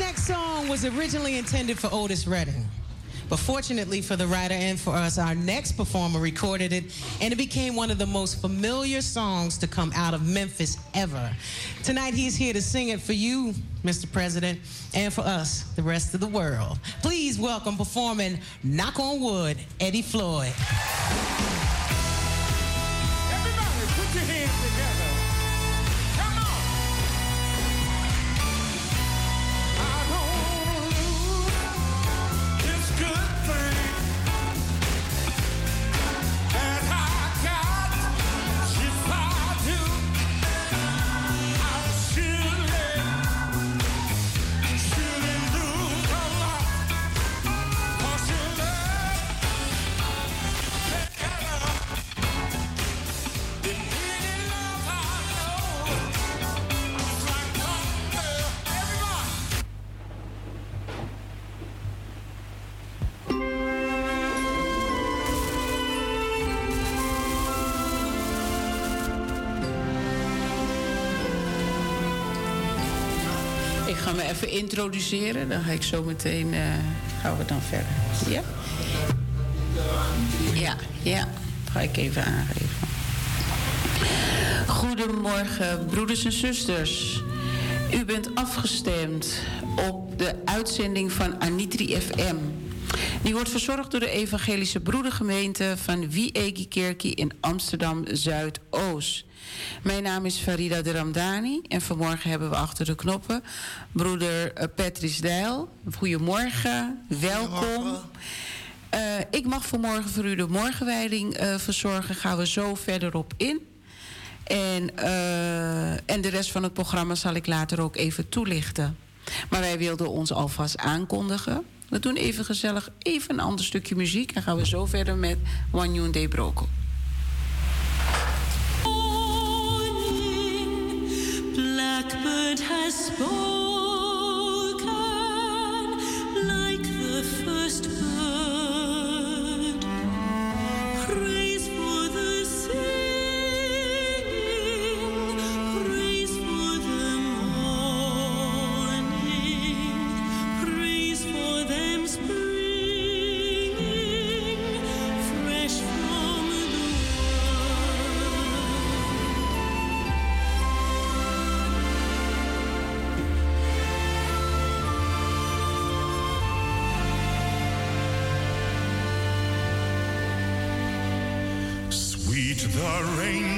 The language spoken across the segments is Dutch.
next song was originally intended for Otis Redding. But fortunately for the writer and for us, our next performer recorded it, and it became one of the most familiar songs to come out of Memphis ever. Tonight, he's here to sing it for you, Mr. President, and for us, the rest of the world. Please welcome performing Knock on Wood, Eddie Floyd. Introduceren. Dan ga ik zo meteen. eh, gaan we dan verder. Ja? Ja, ja. Ga ik even aangeven. Goedemorgen, broeders en zusters. U bent afgestemd op de uitzending van Anitri FM. Die wordt verzorgd door de Evangelische Broedergemeente van Wiegi Kerkie in Amsterdam Zuidoost. Mijn naam is Farida de Ramdani en vanmorgen hebben we achter de knoppen broeder eh, Patrice Dijl. Goedemorgen, welkom. Eh, ik mag vanmorgen voor u de morgenwijding eh, verzorgen. Gaan we zo verder op in. En, en de rest van het programma zal ik later ook even toelichten. Maar wij wilden ons alvast aankondigen. We doen even gezellig even een ander stukje muziek. En gaan we zo verder met Wanyoon De Broko. Blackbird has spoken the rain's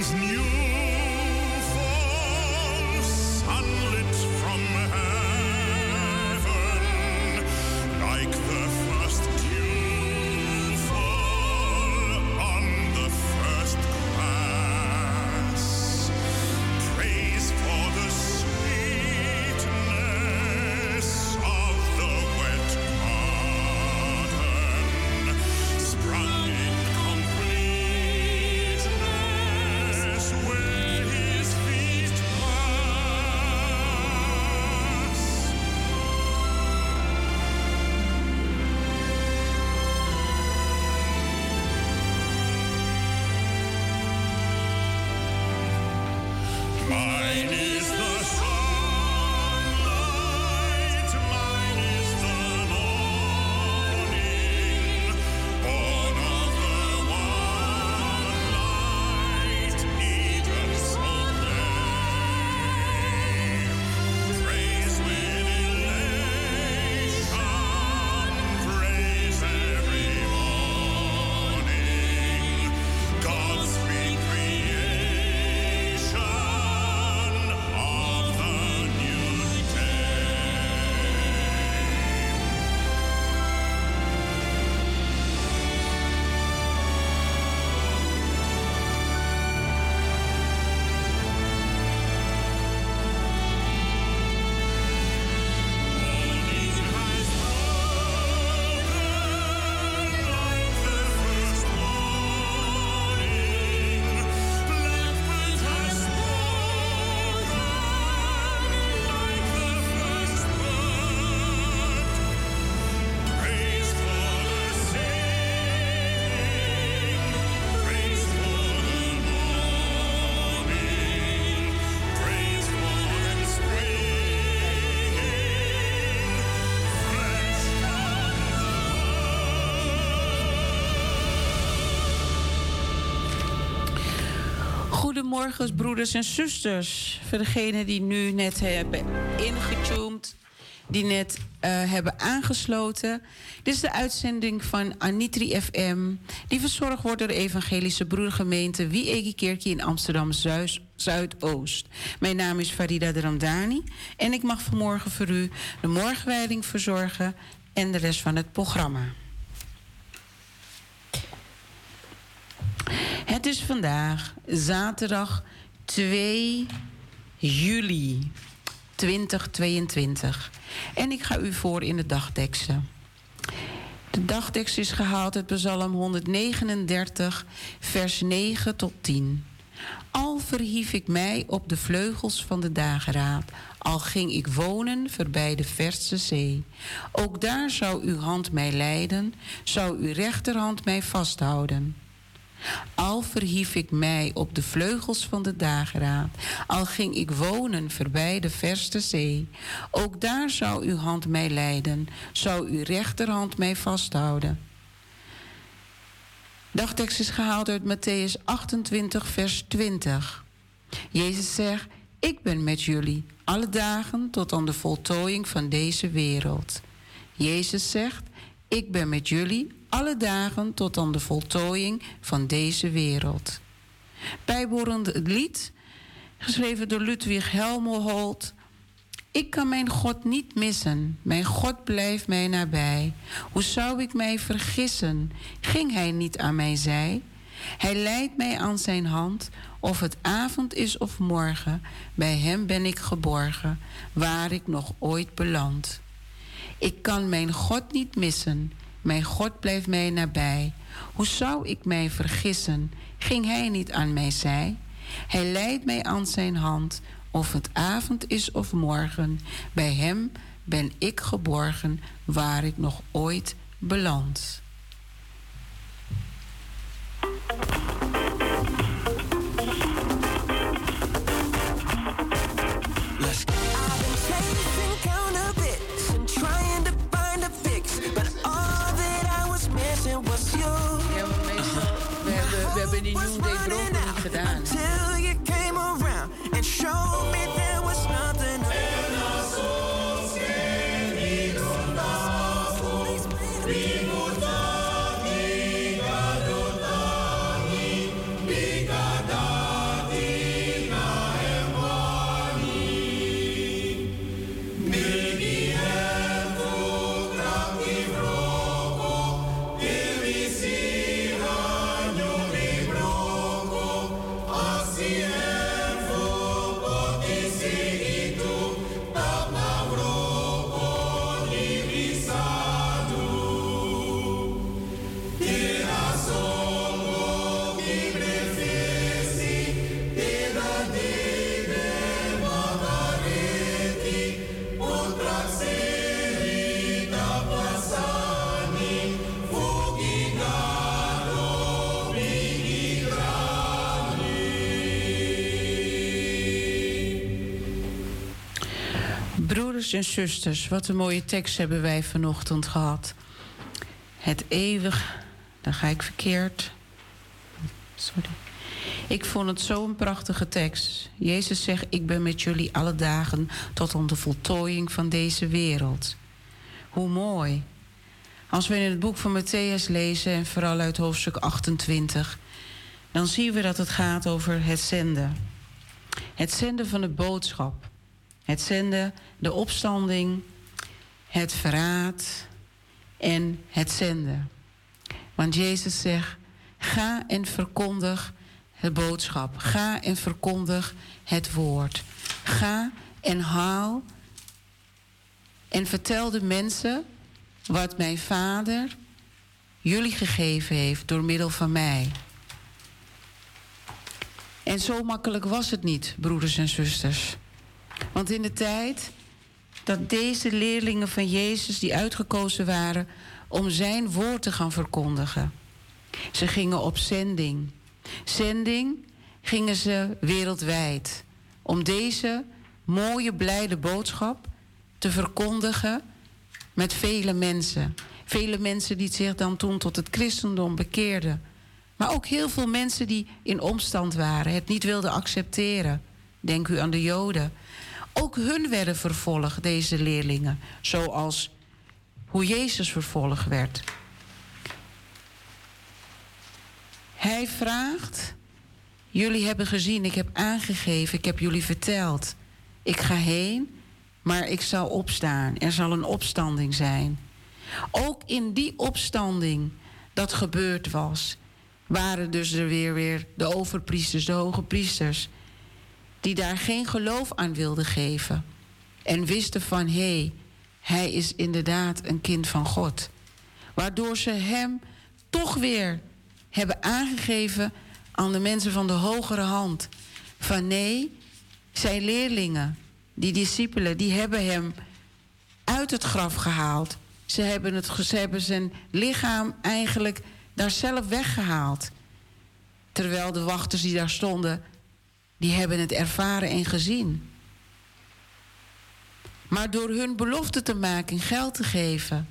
Goedemorgen, broeders en zusters. Voor degenen die nu net hebben ingetuned, die net uh, hebben aangesloten. Dit is de uitzending van Anitri FM, die verzorgd wordt door de Evangelische Broedergemeente Wie in Amsterdam Zuidoost. Mijn naam is Farida Dramdani en ik mag vanmorgen voor u de morgenwijding verzorgen en de rest van het programma. Het is vandaag zaterdag 2 juli 2022 en ik ga u voor in de dagteksten. De dagtekst is gehaald uit Psalm 139, vers 9 tot 10. Al verhief ik mij op de vleugels van de dageraad, al ging ik wonen voorbij de verse zee. Ook daar zou uw hand mij leiden, zou uw rechterhand mij vasthouden. Al verhief ik mij op de vleugels van de dageraad, al ging ik wonen voorbij de verste zee. Ook daar zou uw hand mij leiden, zou uw rechterhand mij vasthouden. Dagtekst is gehaald uit Matthäus 28, vers 20. Jezus zegt: Ik ben met jullie alle dagen tot aan de voltooiing van deze wereld. Jezus zegt: Ik ben met jullie alle dagen tot aan de voltooiing van deze wereld. Bijbehorend het lied, geschreven door Ludwig Helmelholt. Ik kan mijn God niet missen, mijn God blijft mij nabij. Hoe zou ik mij vergissen, ging Hij niet aan mij zij? Hij leidt mij aan zijn hand, of het avond is of morgen, bij Hem ben ik geborgen, waar ik nog ooit beland. Ik kan mijn God niet missen, mijn God blijft mij nabij. Hoe zou ik mij vergissen? Ging Hij niet aan mij zij? Hij leidt mij aan zijn hand, of het avond is of morgen. Bij Hem ben ik geborgen, waar ik nog ooit beland. En zusters, wat een mooie tekst hebben wij vanochtend gehad. Het eeuwig, dan ga ik verkeerd. Sorry. Ik vond het zo'n prachtige tekst. Jezus zegt: Ik ben met jullie alle dagen tot aan de voltooiing van deze wereld. Hoe mooi. Als we in het boek van Matthäus lezen, en vooral uit hoofdstuk 28, dan zien we dat het gaat over het zenden. Het zenden van de boodschap. Het zenden, de opstanding, het verraad en het zenden. Want Jezus zegt: ga en verkondig het boodschap. Ga en verkondig het woord. Ga en haal en vertel de mensen wat mijn vader jullie gegeven heeft door middel van mij. En zo makkelijk was het niet, broeders en zusters. Want in de tijd dat deze leerlingen van Jezus, die uitgekozen waren om zijn woord te gaan verkondigen, ze gingen op zending. Zending gingen ze wereldwijd om deze mooie, blijde boodschap te verkondigen met vele mensen. Vele mensen die zich dan toen tot het christendom bekeerden. Maar ook heel veel mensen die in omstand waren, het niet wilden accepteren. Denk u aan de Joden. Ook hun werden vervolgd, deze leerlingen. Zoals hoe Jezus vervolgd werd. Hij vraagt: Jullie hebben gezien, ik heb aangegeven, ik heb jullie verteld. Ik ga heen, maar ik zal opstaan. Er zal een opstanding zijn. Ook in die opstanding dat gebeurd was, waren dus er weer, weer de overpriesters, de hoge priesters, die daar geen geloof aan wilden geven. En wisten van hé, hey, hij is inderdaad een kind van God. Waardoor ze hem toch weer hebben aangegeven aan de mensen van de hogere hand. Van nee, zijn leerlingen, die discipelen, die hebben hem uit het graf gehaald. Ze hebben, het, ze hebben zijn lichaam eigenlijk daar zelf weggehaald. Terwijl de wachters die daar stonden, die hebben het ervaren en gezien. Maar door hun belofte te maken, geld te geven,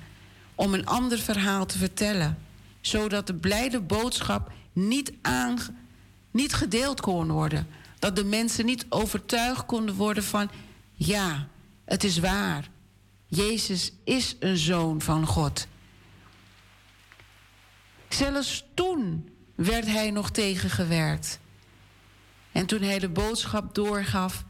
om een ander verhaal te vertellen, zodat de blijde boodschap niet, aan, niet gedeeld kon worden. Dat de mensen niet overtuigd konden worden van, ja, het is waar. Jezus is een zoon van God. Zelfs toen werd hij nog tegengewerkt. En toen hij de boodschap doorgaf,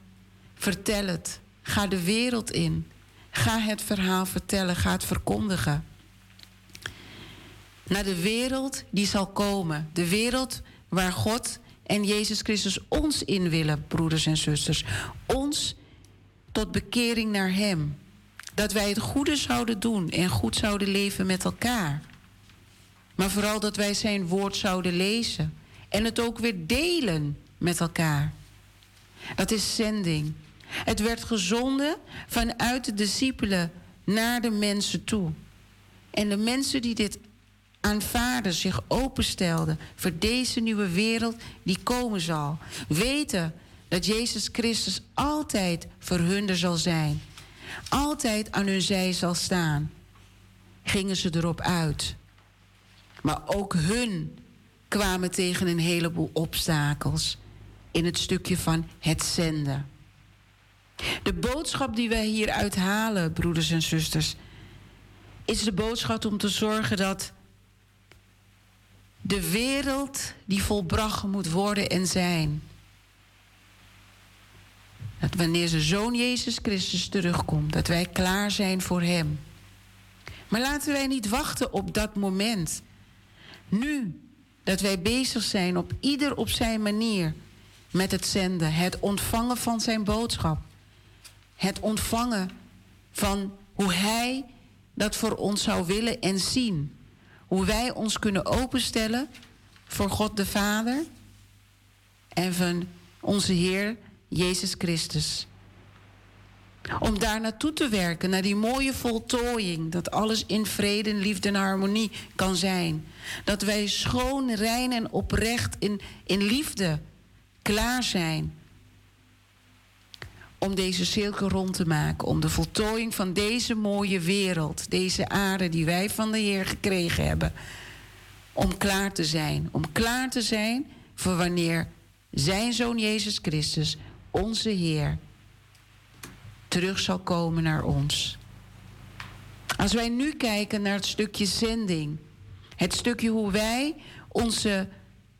vertel het. Ga de wereld in. Ga het verhaal vertellen, ga het verkondigen. Naar de wereld die zal komen. De wereld waar God en Jezus Christus ons in willen, broeders en zusters. Ons tot bekering naar Hem. Dat wij het goede zouden doen en goed zouden leven met elkaar. Maar vooral dat wij Zijn woord zouden lezen. En het ook weer delen met elkaar. Dat is zending. Het werd gezonden vanuit de discipelen naar de mensen toe. En de mensen die dit aanvaarden, zich openstelden voor deze nieuwe wereld die komen zal, weten dat Jezus Christus altijd voor hun er zal zijn, altijd aan hun zij zal staan, gingen ze erop uit. Maar ook hun kwamen tegen een heleboel obstakels in het stukje van het zenden. De boodschap die wij hier uithalen, broeders en zusters, is de boodschap om te zorgen dat de wereld die volbracht moet worden en zijn. Dat wanneer zijn zoon Jezus Christus terugkomt, dat wij klaar zijn voor Hem. Maar laten wij niet wachten op dat moment. Nu dat wij bezig zijn op ieder op zijn manier met het zenden, het ontvangen van zijn boodschap. Het ontvangen van hoe Hij dat voor ons zou willen en zien. Hoe wij ons kunnen openstellen voor God de Vader en van onze Heer Jezus Christus. Om daar naartoe te werken, naar die mooie voltooiing, dat alles in vrede, liefde en harmonie kan zijn. Dat wij schoon, rein en oprecht in, in liefde klaar zijn om deze cirkel rond te maken, om de voltooiing van deze mooie wereld, deze aarde die wij van de Heer gekregen hebben, om klaar te zijn. Om klaar te zijn voor wanneer Zijn Zoon Jezus Christus, onze Heer, terug zal komen naar ons. Als wij nu kijken naar het stukje zending, het stukje hoe wij onze,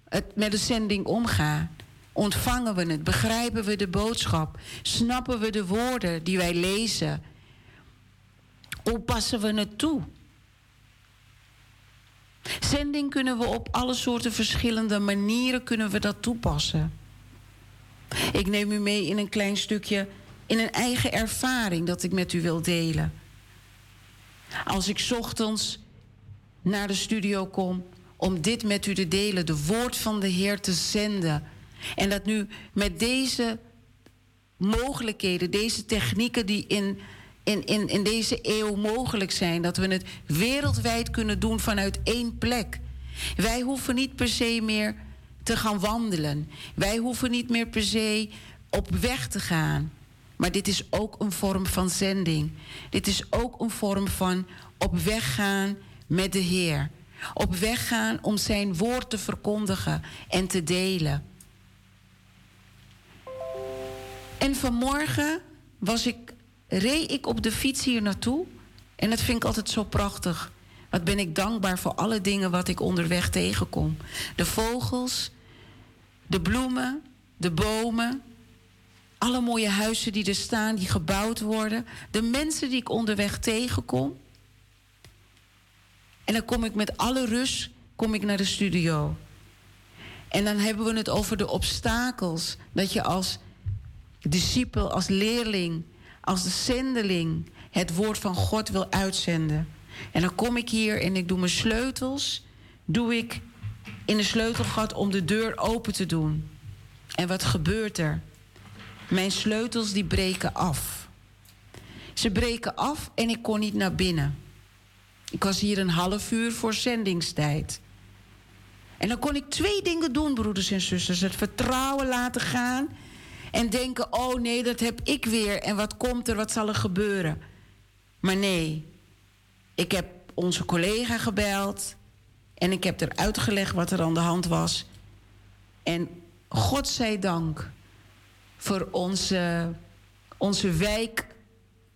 het, met de zending omgaan, Ontvangen we het? Begrijpen we de boodschap? Snappen we de woorden die wij lezen? Hoe passen we het toe? Zending kunnen we op alle soorten verschillende manieren kunnen we dat toepassen. Ik neem u mee in een klein stukje, in een eigen ervaring dat ik met u wil delen. Als ik ochtends naar de studio kom om dit met u te delen, de woord van de Heer te zenden en dat nu met deze mogelijkheden, deze technieken die in, in, in, in deze eeuw mogelijk zijn, dat we het wereldwijd kunnen doen vanuit één plek. Wij hoeven niet per se meer te gaan wandelen. Wij hoeven niet meer per se op weg te gaan. Maar dit is ook een vorm van zending. Dit is ook een vorm van op weg gaan met de Heer. Op weg gaan om zijn woord te verkondigen en te delen. En vanmorgen was ik, reed ik op de fiets hier naartoe. En dat vind ik altijd zo prachtig. Wat ben ik dankbaar voor alle dingen wat ik onderweg tegenkom. De vogels, de bloemen, de bomen. Alle mooie huizen die er staan, die gebouwd worden. De mensen die ik onderweg tegenkom. En dan kom ik met alle rust kom ik naar de studio. En dan hebben we het over de obstakels. Dat je als discipel, als leerling, als de zendeling het woord van God wil uitzenden. En dan kom ik hier en ik doe mijn sleutels, doe ik in de sleutelgat om de deur open te doen. En wat gebeurt er? Mijn sleutels die breken af. Ze breken af en ik kon niet naar binnen. Ik was hier een half uur voor zendingstijd. En dan kon ik twee dingen doen, broeders en zusters. Het vertrouwen laten gaan en denken: oh nee, dat heb ik weer. En wat komt er, wat zal er gebeuren? Maar nee, ik heb onze collega gebeld en ik heb er uitgelegd wat er aan de hand was. En God zij dank voor onze, onze wijk,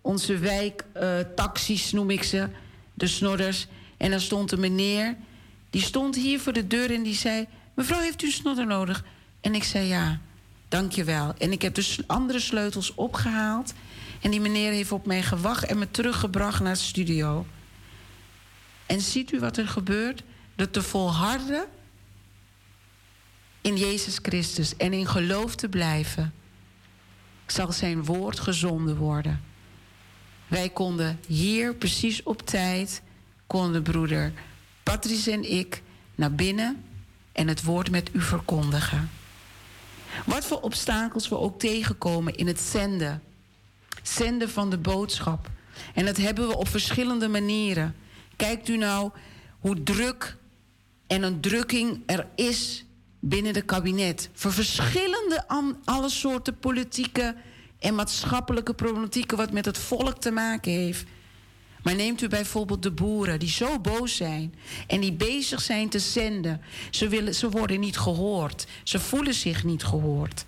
onze wijktaxis uh, noem ik ze, de snodders. En dan stond een meneer, die stond hier voor de deur en die zei... mevrouw, heeft u een snodder nodig? En ik zei ja, dankjewel. En ik heb dus andere sleutels opgehaald... En die meneer heeft op mij gewacht en me teruggebracht naar de studio. En ziet u wat er gebeurt? Dat te volharden in Jezus Christus en in geloof te blijven, zal zijn woord gezonden worden. Wij konden hier precies op tijd, konden broeder Patrice en ik naar binnen en het woord met u verkondigen. Wat voor obstakels we ook tegenkomen in het zenden zenden van de boodschap. En dat hebben we op verschillende manieren. Kijkt u nou hoe druk en een drukking er is binnen het kabinet. Voor verschillende alle soorten politieke en maatschappelijke problematieken wat met het volk te maken heeft. Maar neemt u bijvoorbeeld de boeren die zo boos zijn en die bezig zijn te zenden. Ze, willen, ze worden niet gehoord. Ze voelen zich niet gehoord.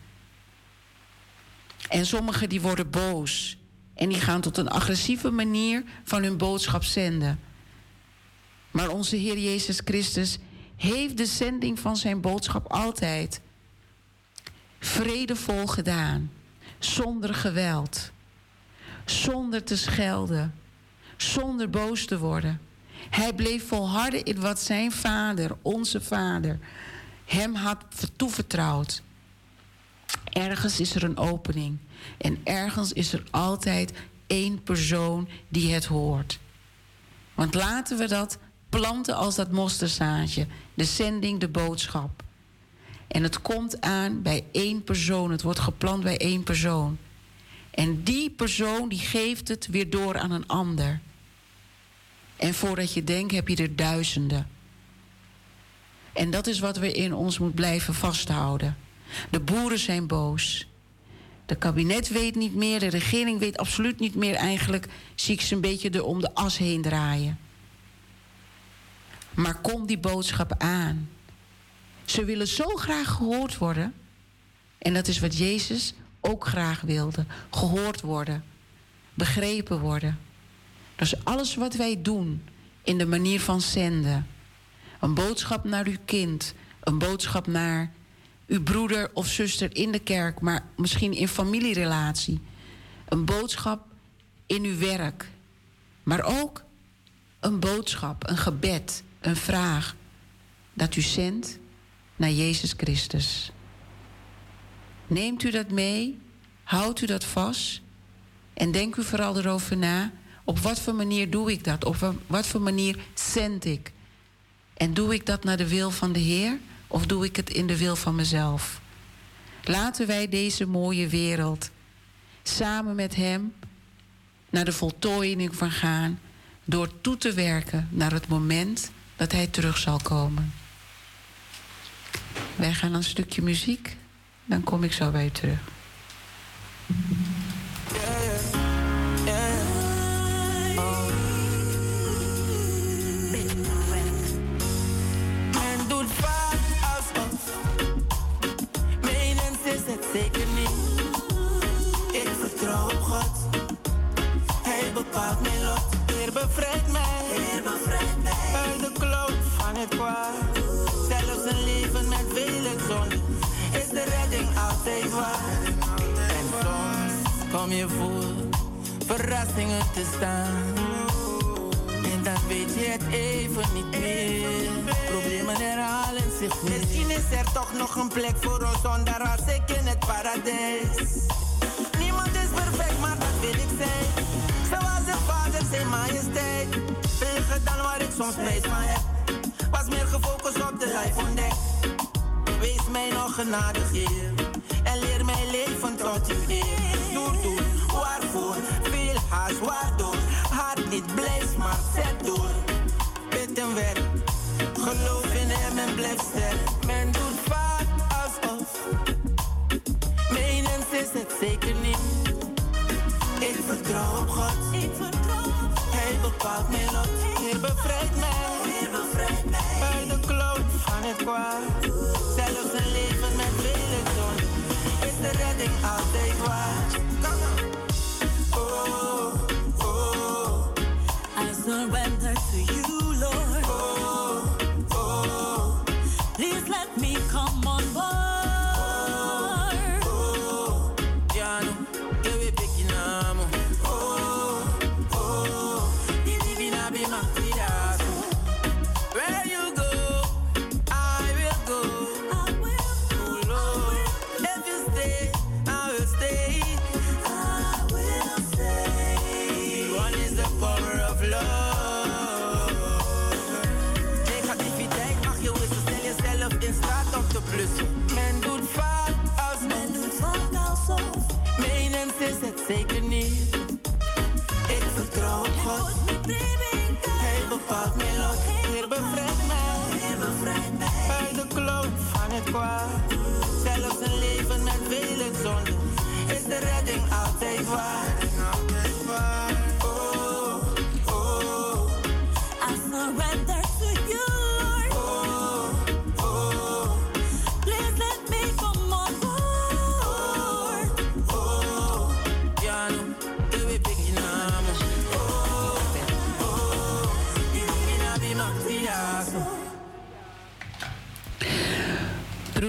En sommigen die worden boos. En die gaan tot een agressieve manier van hun boodschap zenden. Maar onze Heer Jezus Christus heeft de zending van zijn boodschap altijd vredevol gedaan. Zonder geweld. Zonder te schelden. Zonder boos te worden. Hij bleef volharden in wat zijn vader, onze vader, hem had toevertrouwd. Ergens is er een opening. En ergens is er altijd één persoon die het hoort. Want laten we dat planten als dat mosterdzaadje. De zending, de boodschap. En het komt aan bij één persoon. Het wordt geplant bij één persoon. En die persoon die geeft het weer door aan een ander. En voordat je denkt heb je er duizenden. En dat is wat we in ons moeten blijven vasthouden. De boeren zijn boos. De kabinet weet niet meer, de regering weet absoluut niet meer. Eigenlijk zie ik ze een beetje er om de as heen draaien. Maar kom die boodschap aan. Ze willen zo graag gehoord worden. En dat is wat Jezus ook graag wilde. Gehoord worden. Begrepen worden. Dus alles wat wij doen in de manier van zenden. Een boodschap naar uw kind. Een boodschap naar uw broeder of zuster in de kerk, maar misschien in familierelatie. Een boodschap in uw werk. Maar ook een boodschap, een gebed, een vraag dat u zendt naar Jezus Christus. Neemt u dat mee? Houdt u dat vast? En denk u vooral erover na. Op wat voor manier doe ik dat? Op wat voor manier zend ik? En doe ik dat naar de wil van de Heer? Of doe ik het in de wil van mezelf? Laten wij deze mooie wereld samen met Hem naar de voltooiing van gaan door toe te werken naar het moment dat Hij terug zal komen. Wij gaan een stukje muziek, dan kom ik zo bij u terug. zeker niet. Ik vertrouw God. Hij bepaalt mij lot. Heer bevrijdt mij. Heer bevrijdt mij. Uit de kloof van het kwaad. En soms kom je voor verrassingen te staan. En dan weet je het even niet meer. Problemen herhalen zich weer. Misschien is er toch nog een plek voor ons zonder als ik in het paradijs. Niemand is perfect, maar dat wil ik zijn. Zoals de vader zijn majesteit. Tegen dan waar ik soms spijt van heb. Was meer gefocust op de life ontdekt. Wees mij nog genadig, Heer. Leven tot uw eer. Doe, doe, waarvoor? Veel haast, waardoor? Hart niet blijft, maar zet door. Bid en werk. Geloof in hem en blijf sterk. Men doet vaak alsof. Menens is het zeker niet. Ik vertrouw op God. Ik vertrouw op God. Hij bepaalt mijn lot. Heer bevrijdt mij. Heer bevrijdt mij. Uit de kloot van het kwaad. Zelfs een leven met vele de redding altijd waar. Oh, oh. I surrender to you, Lord. Oh, oh, Please let me come het kwaad. Zelfs een leven met vele zonden. Is de redding altijd waar.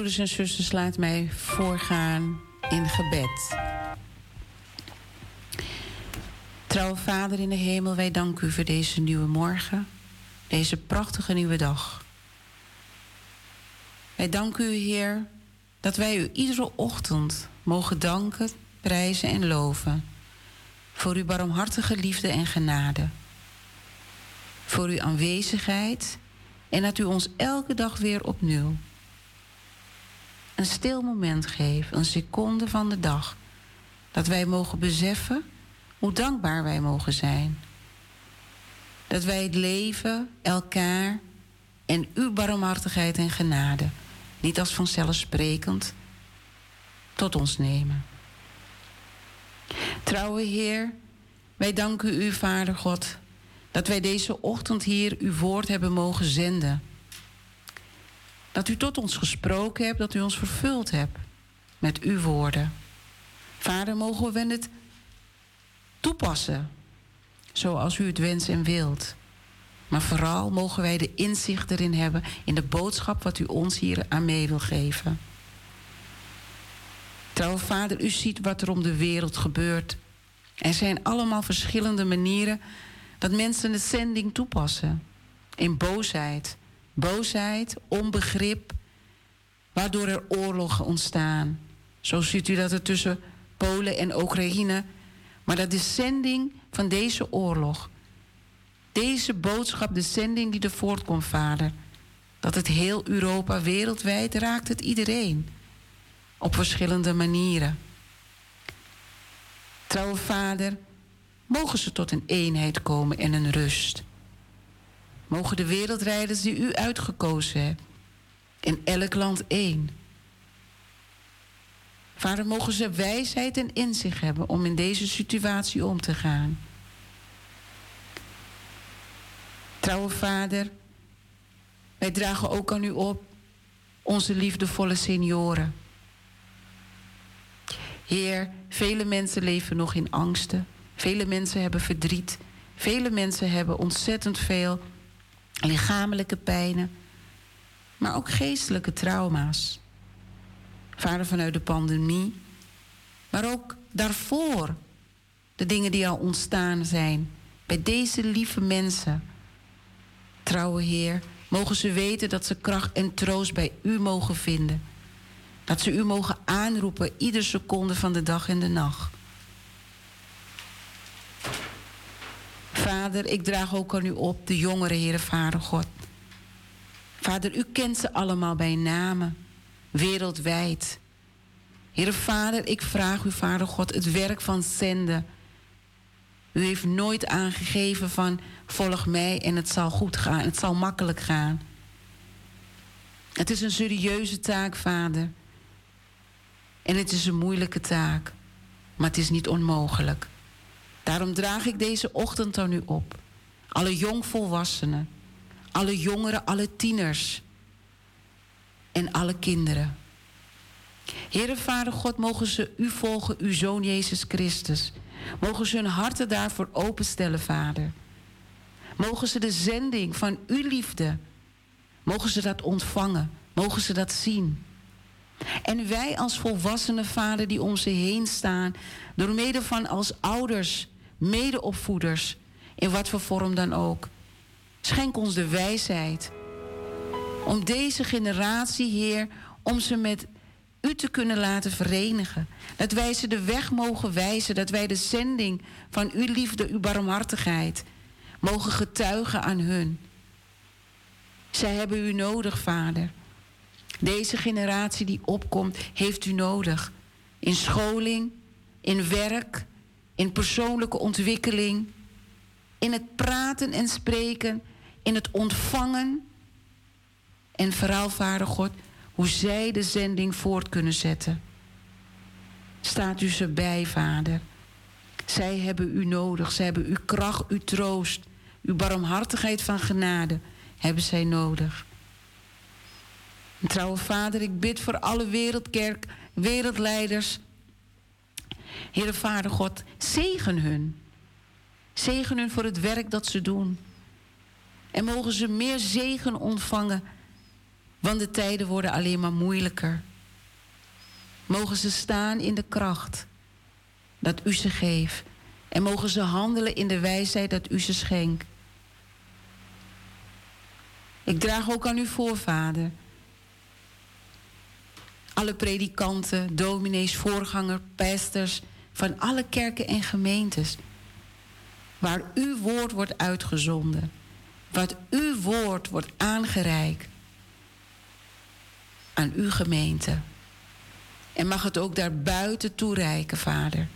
Broeders en zusters, laat mij voorgaan in gebed. Trouwe Vader in de hemel, wij danken u voor deze nieuwe morgen, deze prachtige nieuwe dag. Wij danken u, Heer, dat wij u iedere ochtend mogen danken, prijzen en loven. Voor uw barmhartige liefde en genade. Voor uw aanwezigheid en dat u ons elke dag weer opnieuw een stil moment geeft, een seconde van de dag, dat wij mogen beseffen hoe dankbaar wij mogen zijn. Dat wij het leven, elkaar en uw barmhartigheid en genade niet als vanzelfsprekend tot ons nemen. Trouwe Heer, wij danken u, Vader God, dat wij deze ochtend hier uw woord hebben mogen zenden. Dat u tot ons gesproken hebt, dat u ons vervuld hebt met uw woorden. Vader, mogen we het toepassen zoals u het wenst en wilt. Maar vooral mogen wij de inzicht erin hebben in de boodschap wat u ons hier aan mee wil geven. Trouwe Vader, u ziet wat er om de wereld gebeurt. Er zijn allemaal verschillende manieren dat mensen de zending toepassen. In boosheid, boosheid, onbegrip, waardoor er oorlogen ontstaan. Zo ziet u dat er tussen Polen en Oekraïne. Maar dat de zending van deze oorlog, deze boodschap, de zending die er voortkomt, vader, dat het heel Europa, wereldwijd raakt het iedereen. Op verschillende manieren. Trouwe vader, mogen ze tot een eenheid komen en een rust. Mogen de wereldrijders die u uitgekozen hebt, in elk land één. Vader, mogen ze wijsheid en inzicht hebben om in deze situatie om te gaan. Trouwe Vader, wij dragen ook aan u op onze liefdevolle senioren. Heer, vele mensen leven nog in angsten. Vele mensen hebben verdriet. Vele mensen hebben ontzettend veel lichamelijke pijnen, maar ook geestelijke trauma's. Vader, vanuit de pandemie, maar ook daarvoor de dingen die al ontstaan zijn bij deze lieve mensen. Trouwe Heer, mogen ze weten dat ze kracht en troost bij U mogen vinden. Dat ze U mogen aanroepen iedere seconde van de dag en de nacht. Vader, ik draag ook aan U op, de jongeren, Heere Vader God. Vader, U kent ze allemaal bij namen, wereldwijd. Heere Vader, ik vraag U, Vader God, het werk van zenden. U heeft nooit aangegeven van volg mij en het zal goed gaan, het zal makkelijk gaan. Het is een serieuze taak, Vader. En het is een moeilijke taak, maar het is niet onmogelijk. Daarom draag ik deze ochtend aan u op. Alle jongvolwassenen, alle jongeren, alle tieners en alle kinderen. Heere Vader God, mogen ze u volgen, uw Zoon Jezus Christus. Mogen ze hun harten daarvoor openstellen, Vader. Mogen ze de zending van uw liefde, mogen ze dat ontvangen, mogen ze dat zien. En wij als volwassenen, Vader, die om ze heen staan, door middel van als ouders, medeopvoeders, in wat voor vorm dan ook. Schenk ons de wijsheid om deze generatie, Heer, om ze met u te kunnen laten verenigen. Dat wij ze de weg mogen wijzen, dat wij de zending van uw liefde, uw barmhartigheid, mogen getuigen aan hun. Zij hebben u nodig, Vader. Deze generatie die opkomt, heeft u nodig. In scholing, in werk, in persoonlijke ontwikkeling, in het praten en spreken, in het ontvangen. En vooral, Vader God, hoe zij de zending voort kunnen zetten. Staat u ze bij, Vader. Zij hebben u nodig. Zij hebben uw kracht, uw troost, uw barmhartigheid van genade hebben zij nodig. En trouwe Vader, ik bid voor alle wereldkerk, wereldleiders. Heere Vader God, zegen hun. Zegen hun voor het werk dat ze doen. En mogen ze meer zegen ontvangen, want de tijden worden alleen maar moeilijker. Mogen ze staan in de kracht dat u ze geeft. En mogen ze handelen in de wijsheid dat u ze schenkt. Ik draag ook aan uw voorvader. Alle predikanten, dominees, voorganger, pastors van alle kerken en gemeentes. Waar uw woord wordt uitgezonden. Wat uw woord wordt aangereikt aan uw gemeente. En mag het ook daar buiten toereiken, Vader.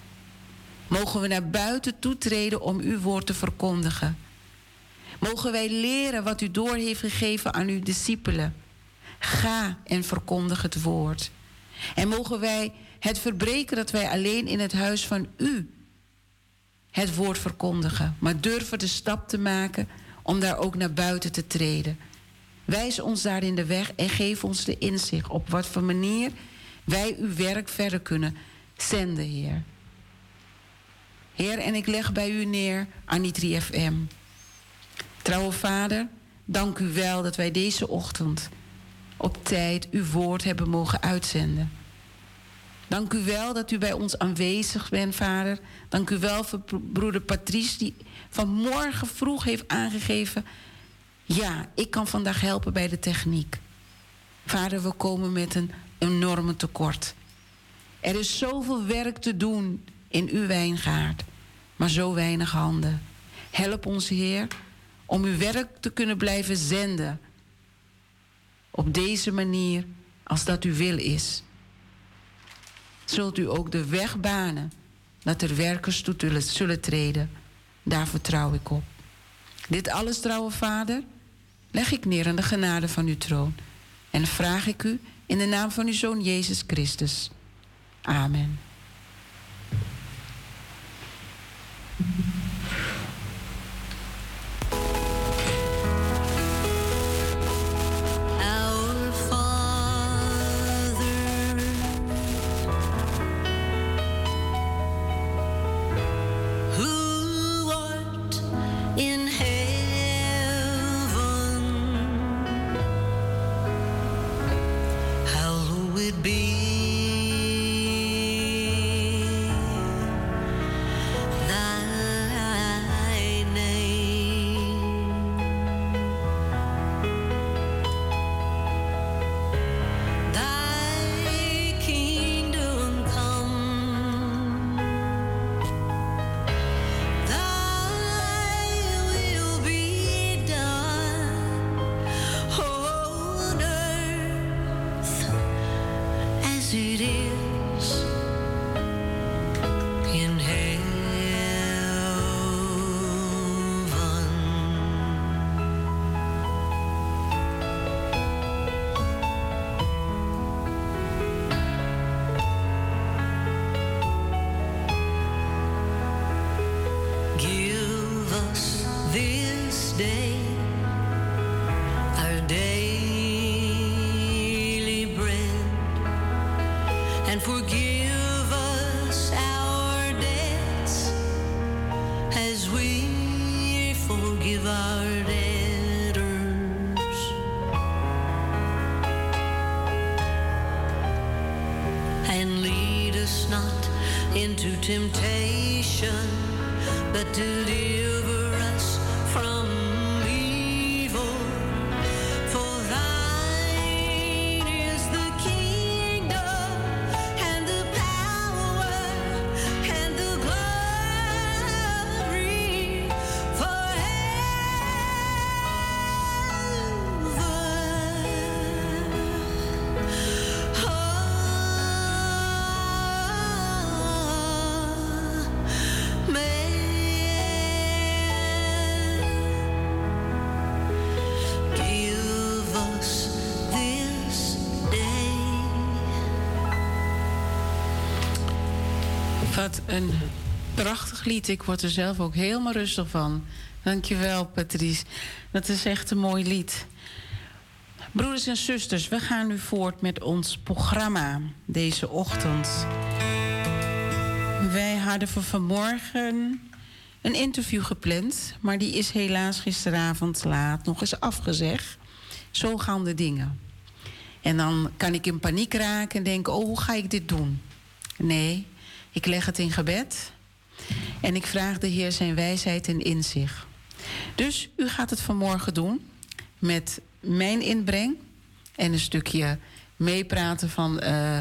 Mogen we naar buiten toetreden om uw woord te verkondigen. Mogen wij leren wat u door heeft gegeven aan uw discipelen. Ga en verkondig het woord. En mogen wij het verbreken dat wij alleen in het huis van u het woord verkondigen. Maar durven de stap te maken om daar ook naar buiten te treden. Wijs ons daarin de weg en geef ons de inzicht op wat voor manier wij uw werk verder kunnen zenden, Heer. Heer, en ik leg bij u neer Anitri FM. Trouwe Vader, dank u wel dat wij deze ochtend op tijd uw woord hebben mogen uitzenden. Dank u wel dat u bij ons aanwezig bent, Vader. Dank u wel voor broeder Patrice, die vanmorgen vroeg heeft aangegeven: ja, ik kan vandaag helpen bij de techniek. Vader, we komen met een enorme tekort. Er is zoveel werk te doen in uw wijngaard, maar zo weinig handen. Help ons, Heer, om uw werk te kunnen blijven zenden. Op deze manier, als dat uw wil is. Zult u ook de weg banen dat er werkers toe zullen treden. Daar vertrouw ik op. Dit alles, trouwe Vader, leg ik neer aan de genade van uw troon. En vraag ik u in de naam van uw Zoon Jezus Christus. Amen. Wat een prachtig lied. Ik word er zelf ook helemaal rustig van. Dankjewel, Patrice. Dat is echt een mooi lied. Broeders en zusters, we gaan nu voort met ons programma deze ochtend. Wij hadden voor vanmorgen een interview gepland, maar die is helaas gisteravond laat nog eens afgezegd. Zo gaan de dingen. En dan kan ik in paniek raken en denken: oh, hoe ga ik dit doen? Nee, ik leg het in gebed en ik vraag de Heer zijn wijsheid en inzicht. Dus u gaat het vanmorgen doen met mijn inbreng en een stukje meepraten van eh,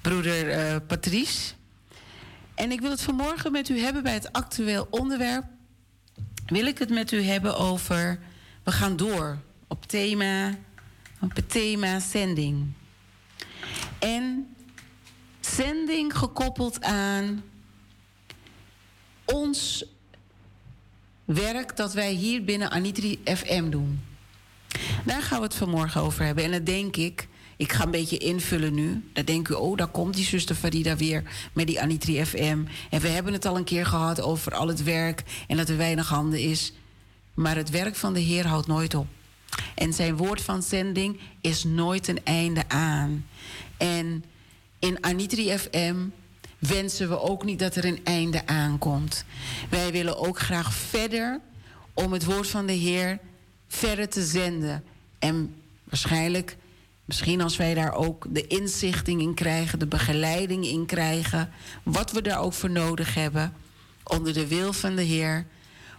broeder eh, Patrice. En ik wil het vanmorgen met u hebben bij het actueel onderwerp. Wil ik het met u hebben over. We gaan door op thema. Op het thema zending. En zending gekoppeld aan ons werk dat wij hier binnen Anitri FM doen. Daar gaan we het vanmorgen over hebben. En dan denk ik, ik ga een beetje invullen nu. Dan denk u, oh, daar komt die zuster Farida weer met die Anitri FM. En we hebben het al een keer gehad over al het werk en dat er weinig handen is. Maar het werk van de Heer houdt nooit op. En zijn woord van zending is nooit een einde aan. En in Anitri FM wensen we ook niet dat er een einde aankomt. Wij willen ook graag verder om het woord van de Heer verder te zenden. En waarschijnlijk, misschien als wij daar ook de inzichting in krijgen, de begeleiding in krijgen, wat we daar ook voor nodig hebben, onder de wil van de Heer,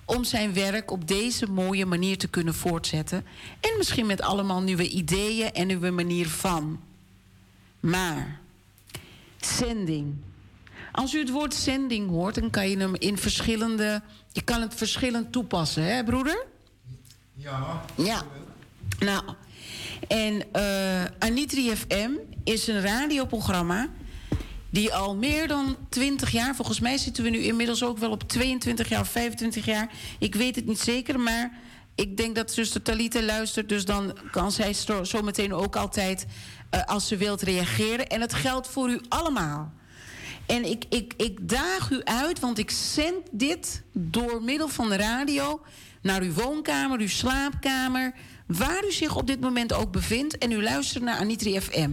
om zijn werk op deze mooie manier te kunnen voortzetten. En misschien met allemaal nieuwe ideeën en nieuwe manier van. Maar, zending. Als u het woord zending hoort, dan kan je hem in verschillende. Je kan het verschillend toepassen, hè, broeder? Ja. Ja. Nou, en eh Anitri FM is een radioprogramma die al meer dan 20 jaar, volgens mij zitten we nu inmiddels ook wel op 22 jaar of 25 jaar. Ik weet het niet zeker, maar ik denk dat zuster Talita luistert, dus dan kan zij zo meteen ook altijd, eh, als ze wilt, reageren. En het geldt voor u allemaal. En ik, ik, ik daag u uit, want ik zend dit door middel van de radio naar uw woonkamer, uw slaapkamer, waar u zich op dit moment ook bevindt en u luistert naar Anitri FM.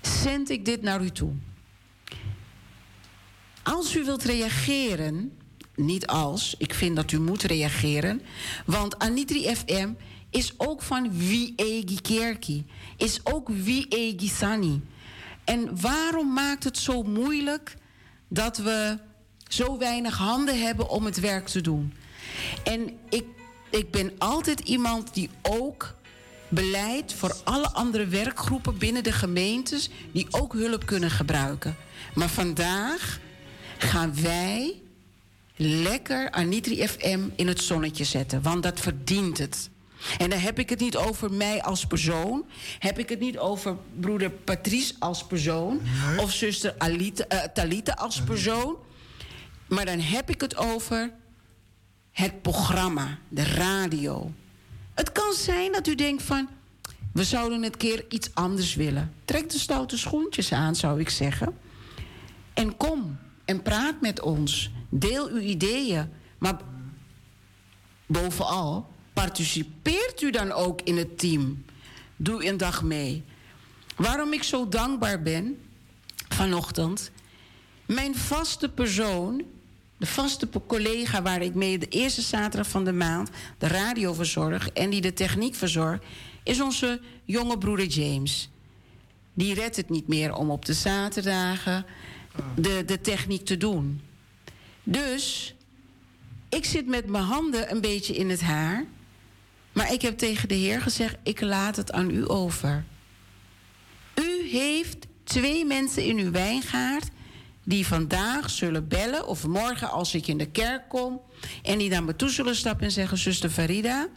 Zend ik dit naar u toe. Als u wilt reageren, niet als, ik vind dat u moet reageren, want Anitri FM is ook van wie egi kerki, is ook wie egi sani. En waarom maakt het zo moeilijk dat we zo weinig handen hebben om het werk te doen? En ik, ik ben altijd iemand die ook beleid voor alle andere werkgroepen binnen de gemeentes die ook hulp kunnen gebruiken. Maar vandaag gaan wij lekker Anitri FM in het zonnetje zetten, want dat verdient het. En dan heb ik het niet over mij als persoon. Heb ik het niet over broeder Patrice als persoon. Of zuster Alita, eh, Talita als persoon. Maar dan heb ik het over het programma, de radio. Het kan zijn dat u denkt van... we zouden het keer iets anders willen. Trek de stoute schoentjes aan, zou ik zeggen. En kom en praat met ons. Deel uw ideeën. Maar bovenal, Participeert u dan ook in het team? Doe een dag mee. Waarom ik zo dankbaar ben vanochtend. Mijn vaste persoon, de vaste collega waar ik mee de eerste zaterdag van de maand de radio verzorg en die de techniek verzorgt, is onze jonge broeder James. Die redt het niet meer om op de zaterdagen de, de techniek te doen. Dus ik zit met mijn handen een beetje in het haar. Maar ik heb tegen de Heer gezegd: ik laat het aan u over. U heeft twee mensen in uw wijngaard die vandaag zullen bellen of morgen als ik in de kerk kom en die naar me toe zullen stappen en zeggen: Zuster Farida,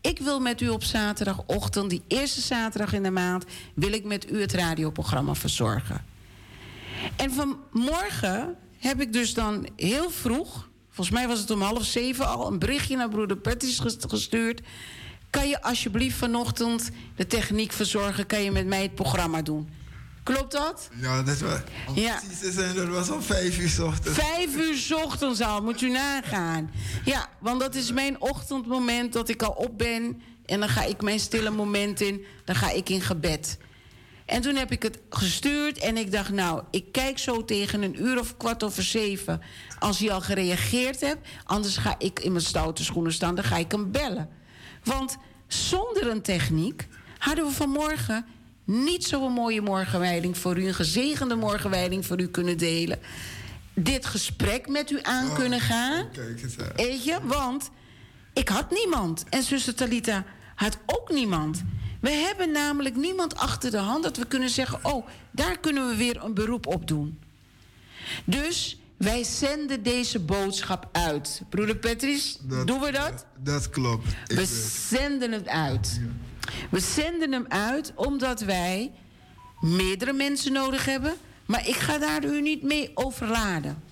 ik wil met u op zaterdagochtend, die eerste zaterdag in de maand, wil ik met u het radioprogramma verzorgen. En vanmorgen heb ik dus dan heel vroeg, volgens mij was het om half zeven al, een berichtje naar broeder Pettis ges- gestuurd. Kan je alsjeblieft vanochtend de techniek verzorgen? Kan je met mij het programma doen? Klopt dat? Ja, dat was. Ja. precies zijn, dat was om vijf uur ochtends. Vijf uur 's ochtends al, moet u nagaan. Ja, want dat is mijn ochtendmoment dat ik al op ben. En dan ga ik mijn stille moment in. Dan ga ik in gebed. En toen heb ik het gestuurd en ik dacht, nou, ik kijk zo tegen een uur of kwart over zeven. Als hij al gereageerd hebt, anders ga ik in mijn stoute schoenen staan, dan ga ik hem bellen. Want zonder een techniek hadden we vanmorgen niet zo'n mooie morgenwijding voor u, een gezegende morgenwijding voor u kunnen delen. Dit gesprek met u aan kunnen gaan. Kijk eens aan. Weet je, want ik had niemand. En zuster Talita had ook niemand. We hebben namelijk niemand achter de hand dat we kunnen zeggen: Oh, daar kunnen we weer een beroep op doen. Dus wij zenden deze boodschap uit. Broeder Patrice, doen we dat? Dat klopt. Ik We zenden het uit. We zenden hem uit omdat wij meerdere mensen nodig hebben. Maar ik ga daar u niet mee overladen.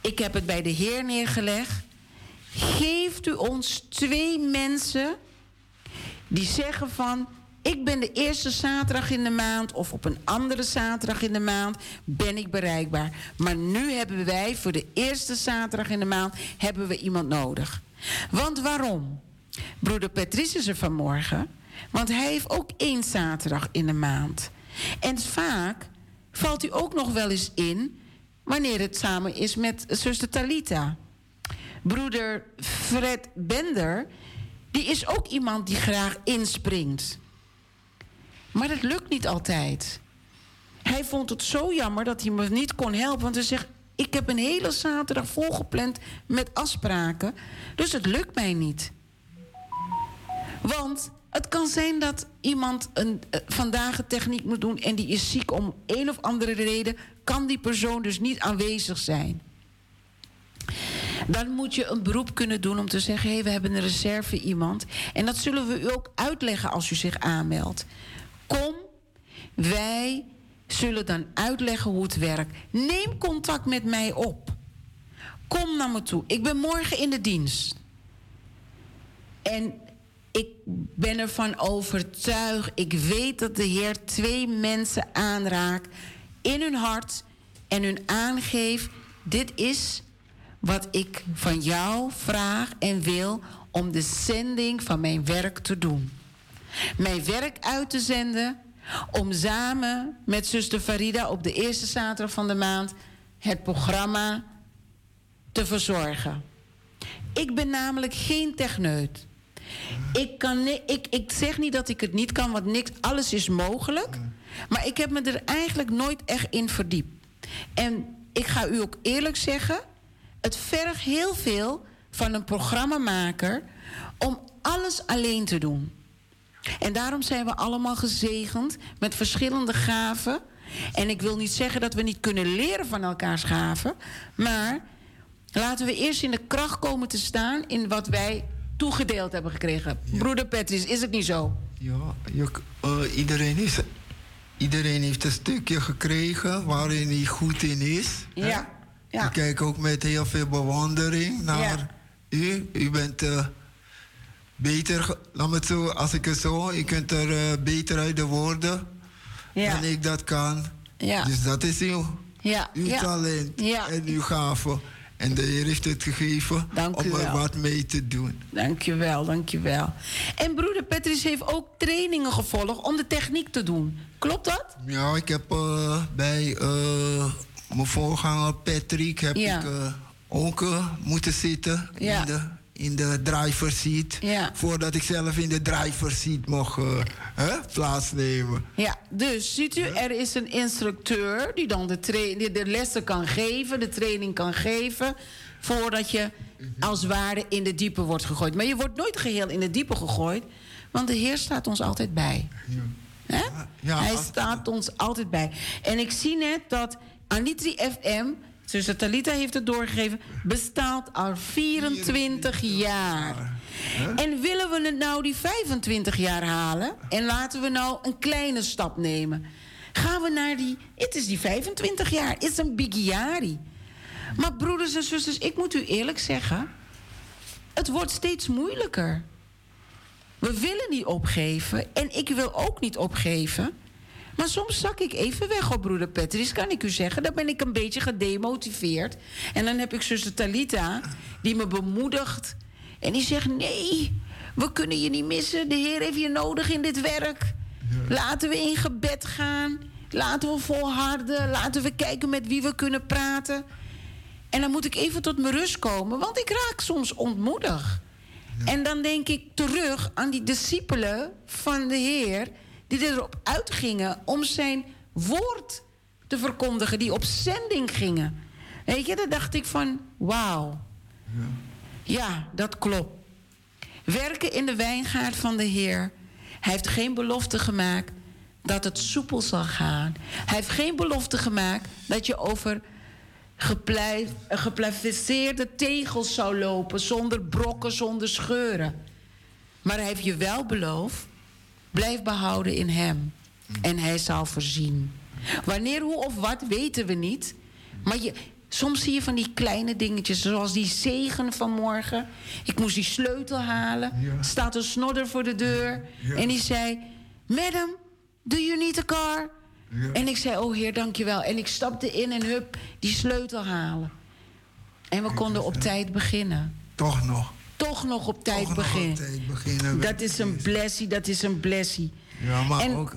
Ik heb het bij de Heer neergelegd. Geeft u ons twee mensen die zeggen van... ik ben de eerste zaterdag in de maand... of op een andere zaterdag in de maand ben ik bereikbaar. Maar nu hebben wij voor de eerste zaterdag in de maand... hebben we iemand nodig. Want waarom? Broeder Patrice is er vanmorgen... want hij heeft ook één zaterdag in de maand. En vaak valt u ook nog wel eens in... wanneer het samen is met zuster Talita. Broeder Fred Bender, die is ook iemand die graag inspringt. Maar dat lukt niet altijd. Hij vond het zo jammer dat hij me niet kon helpen. Want hij zegt, ik heb een hele zaterdag volgepland met afspraken. Dus het lukt mij niet. Want het kan zijn dat iemand een, eh, vandaag een techniek moet doen... en die is ziek om een of andere reden... kan die persoon dus niet aanwezig zijn. Dan moet je een beroep kunnen doen om te zeggen: hé, hey, we hebben een reserve iemand. En dat zullen we u ook uitleggen als u zich aanmeldt. Kom, wij zullen dan uitleggen hoe het werkt. Neem contact met mij op. Kom naar me toe. Ik ben morgen in de dienst. En ik ben ervan overtuigd. Ik weet dat de Heer twee mensen aanraakt in hun hart en hun aangeeft: dit is wat ik van jou vraag en wil om de zending van mijn werk te doen. Mijn werk uit te zenden om samen met zuster Farida op de eerste zaterdag van de maand het programma te verzorgen. Ik ben namelijk geen techneut. Ik, kan ik, ik zeg niet dat ik het niet kan, want niks, alles is mogelijk. Maar ik heb me er eigenlijk nooit echt in verdiept. En ik ga u ook eerlijk zeggen, het vergt heel veel van een programmamaker om alles alleen te doen. En daarom zijn we allemaal gezegend met verschillende gaven. En ik wil niet zeggen dat we niet kunnen leren van elkaars gaven, maar laten we eerst in de kracht komen te staan in wat wij toegedeeld hebben gekregen. Broeder Patrice, is het niet zo? Ja, je, eh, iedereen, is, iedereen heeft een stukje gekregen waarin hij goed in is. Ja. ja. Ik kijk ook met heel veel bewondering naar Ja. u. U bent eh, beter, laat me het zo, als ik het zo, u kunt er eh, beter uit de woorden Ja. dan ik dat kan. Ja. Dus dat is uw, Ja. uw ja. talent en uw gave. En de Heer heeft het gegeven Dank om er wat mee te doen. Dankjewel, dankjewel. En broeder Patrice heeft ook trainingen gevolgd om de techniek te doen. Klopt dat? Ja, ik heb eh, bij eh, mijn voorganger Patrick heb ik ook moeten zitten Ja. in, de, in de driver seat. Ja. Voordat ik zelf in de driver seat mocht hè, plaatsnemen. Ja, dus ziet u, er is een instructeur die dan de, de lessen kan geven, de training kan geven, voordat je als ware in de diepe wordt gegooid. Maar je wordt nooit geheel in de diepe gegooid, want de Heer staat ons altijd bij. Hè? ja, Hij staat ons altijd bij. En ik zie net dat Anitri FM, zuster Talita heeft het doorgegeven, bestaat al 24 jaar. En willen we het nou die 25 jaar halen? En laten we nou een kleine stap nemen. Gaan we naar die. Het is die 25 jaar. Het is een bigiari. Maar broeders en zusters, ik moet u eerlijk zeggen. Het wordt steeds moeilijker. We willen niet opgeven. En ik wil ook niet opgeven. Maar soms zak ik even weg op broeder Patrice, kan ik u zeggen. Dan ben ik een beetje gedemotiveerd. En dan heb ik zuster Talita, die me bemoedigt. En die zegt, nee, we kunnen je niet missen. De Heer heeft je nodig in dit werk. Laten we in gebed gaan. Laten we volharden. Laten we kijken met wie we kunnen praten. En dan moet ik even tot mijn rust komen, want ik raak soms ontmoedigd. En dan denk ik terug aan die discipelen van de Heer... die erop uitgingen om zijn woord te verkondigen... die op zending gingen. Weet je, dan dacht ik van, wauw. Ja, dat klopt. Werken in de wijngaard van de Heer. Hij heeft geen belofte gemaakt dat het soepel zal gaan. Hij heeft geen belofte gemaakt dat je over geplaveseerde tegels zou lopen... zonder brokken, zonder scheuren. Maar hij heeft je wel beloofd... blijf behouden in hem. En hij zal voorzien. Wanneer, hoe of wat, weten we niet. Maar je, soms zie je van die kleine dingetjes... zoals die zegen van morgen. Ik moest die sleutel halen. Staat een snodder voor de deur. En die zei... Madam, do you need a car? En ik zei, oh heer, dankjewel. En ik stapte in en hup, die sleutel halen. En we konden op tijd beginnen. Toch nog. Toch nog op tijd op beginnen. Dat is een blessie, dat is een blessie. Ja, maar, En- ook,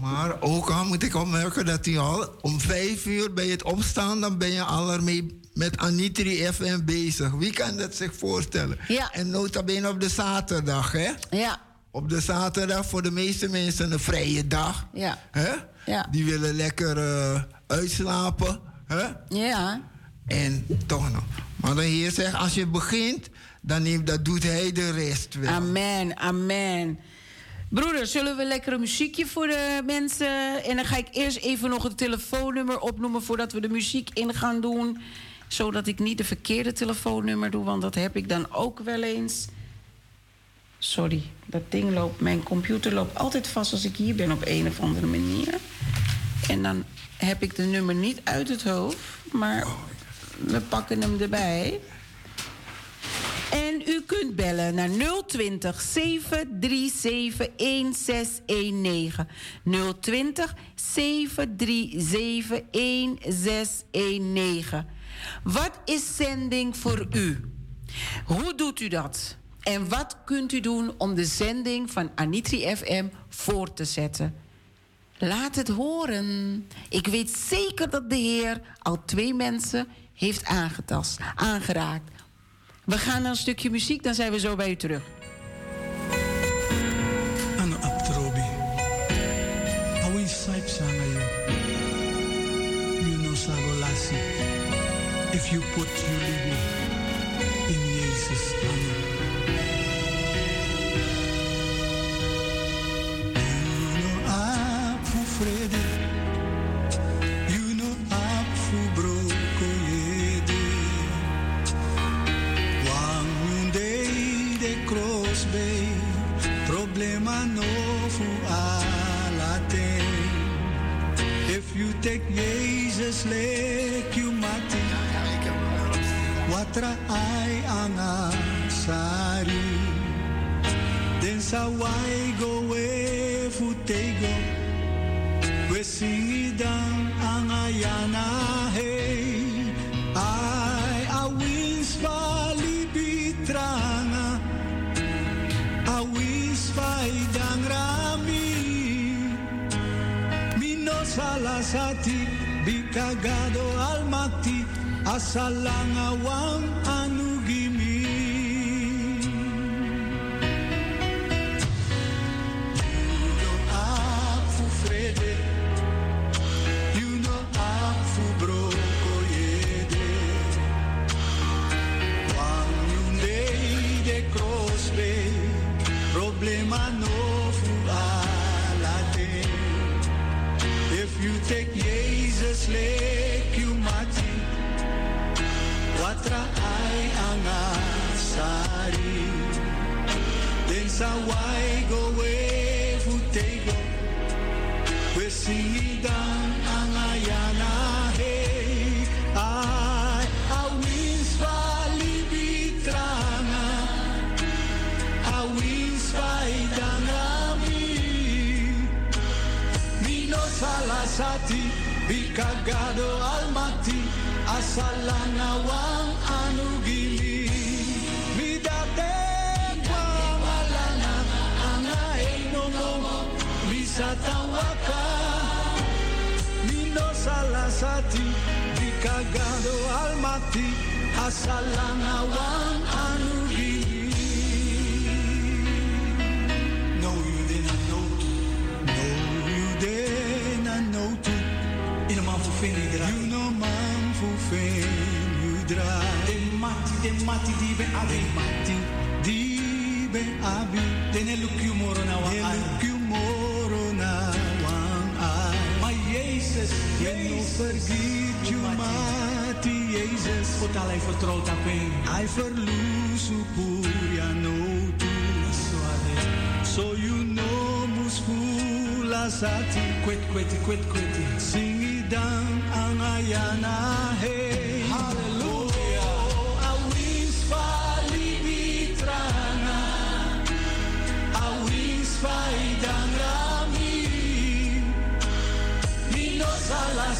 maar ook al moet ik opmerken dat hij al om vijf uur bij het opstaan... dan ben je al ermee met Anitri FM bezig. Wie kan dat zich voorstellen? Ja. En nota bene op de zaterdag, hè? Ja, Op de zaterdag voor de meeste mensen een vrije dag. ja, Hè? Ja. Die willen lekker eh, uitslapen. Hè? ja. En toch nog. Maar de Heer zegt, als je begint, dan dat doet hij de rest wel. Amen, amen. Broeder, zullen we lekker een muziekje voor de mensen? En dan ga ik eerst even nog het telefoonnummer opnoemen voordat we de muziek in gaan doen. Zodat ik niet de verkeerde telefoonnummer doe, want dat heb ik dan ook wel eens. Sorry, dat ding loopt, mijn computer loopt altijd vast als ik hier ben op een of andere manier. En dan heb ik de nummer niet uit het hoofd, maar we pakken hem erbij. En u kunt bellen naar 020 737 1619. 020 737 1619. Wat is zending voor u? Hoe doet u dat? En wat kunt u doen om de zending van Anitri FM voor te zetten? Laat het horen. Ik weet zeker dat de Heer al twee mensen heeft aangetast, aangeraakt. We gaan naar een stukje muziek, dan zijn we zo bij u terug. If you take Jesus lek you mati watra ai anga sari. Then sa wai go we futego. We singi dan anga salasati, bikagado almati al mati, anu. Jesus lek you mati Watra ai anga sari Den sa wai go we futego We singidan anga yana hey Ai a wins vali bitranga A wins vai danami Mino Di kagado almati asalanawang wang anugili. Midate pamalana ana enomo bisa tawaka Nino salasati di kagado almati asalanawang anu mati, de mati di ben abi. De mati di ben abi. De ne lukyu moro na wang ai. De lukyu moro na wang ai. Maar Jezus, Jezus. vergiet you mati Jezus. Vooral hij vertrouwt op hem. Hij verloos upur no tu. So you know muskula sati kwet kweti kwet kweti singi dan angayana hey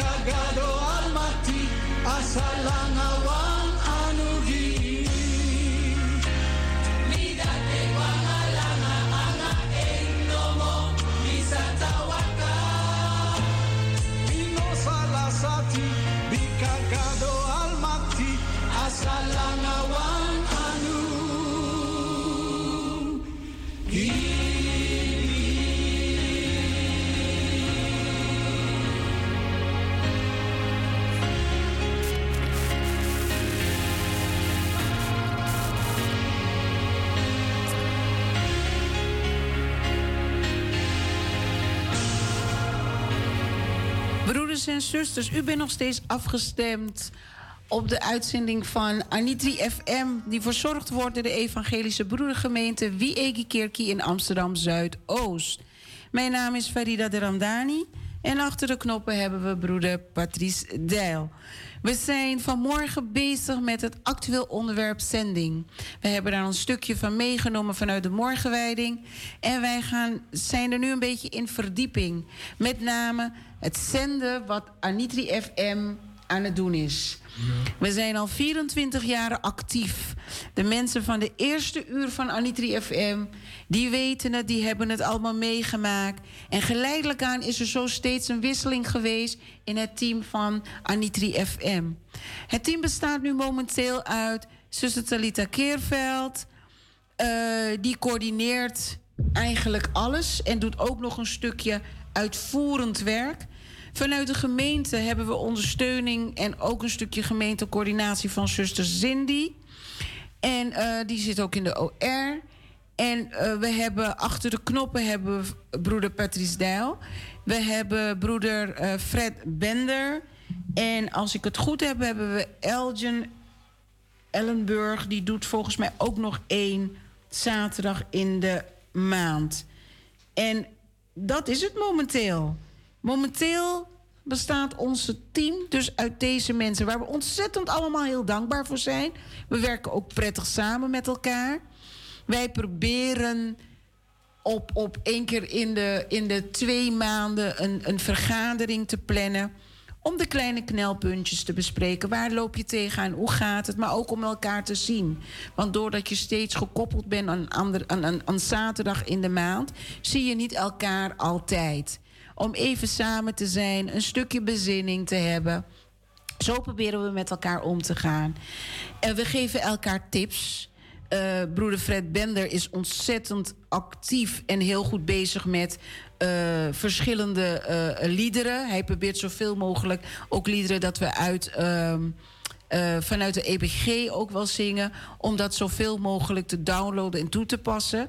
Kagado almati asa lang awan en zusters, u bent nog steeds afgestemd op de uitzending van Anitri FM... die verzorgd wordt door de Evangelische Broedergemeente... Wiegi Kerkie in Amsterdam Zuidoost. Mijn naam is Farida de Ramdani... en achter de knoppen hebben we broeder Patrice Dijl. We zijn vanmorgen bezig met het actueel onderwerp zending. We hebben daar een stukje van meegenomen vanuit de morgenwijding. En wij gaan, zijn er nu een beetje in verdieping. Met name het zenden wat Anitri FM aan het doen is. We zijn al 24 jaar actief. De mensen van de eerste uur van Anitri FM, die weten het, die hebben het allemaal meegemaakt. En geleidelijk aan is er zo steeds een wisseling geweest in het team van Anitri FM. Het team bestaat nu momenteel uit zuster Talita Keerveld. eh, die coördineert eigenlijk alles en doet ook nog een stukje uitvoerend werk. Vanuit de gemeente hebben we ondersteuning en ook een stukje gemeentecoördinatie van zuster Cindy. En eh, die zit ook in de OR. En eh, we hebben achter de knoppen hebben broeder Patrice Dijl. We hebben broeder eh, Fred Bender. En als ik het goed heb, hebben we Elgin Ellenburg. Die doet volgens mij ook nog één zaterdag in de maand. En dat is het momenteel. Momenteel bestaat onze team dus uit deze mensen... waar we ontzettend allemaal heel dankbaar voor zijn. We werken ook prettig samen met elkaar. Wij proberen op, op één keer in de, in de twee maanden een, een vergadering te plannen. Om de kleine knelpuntjes te bespreken. Waar loop je tegenaan? Hoe gaat het? Maar ook om elkaar te zien. Want doordat je steeds gekoppeld bent aan, ander, aan, aan, aan zaterdag in de maand, zie je niet elkaar altijd. Om even samen te zijn, een stukje bezinning te hebben. Zo proberen we met elkaar om te gaan. En we geven elkaar tips. Uh, broeder Fred Bender is ontzettend actief en heel goed bezig met uh, verschillende uh, liederen. Hij probeert zoveel mogelijk ook liederen dat we uit. vanuit de EBG ook wel zingen, om dat zoveel mogelijk te downloaden en toe te passen.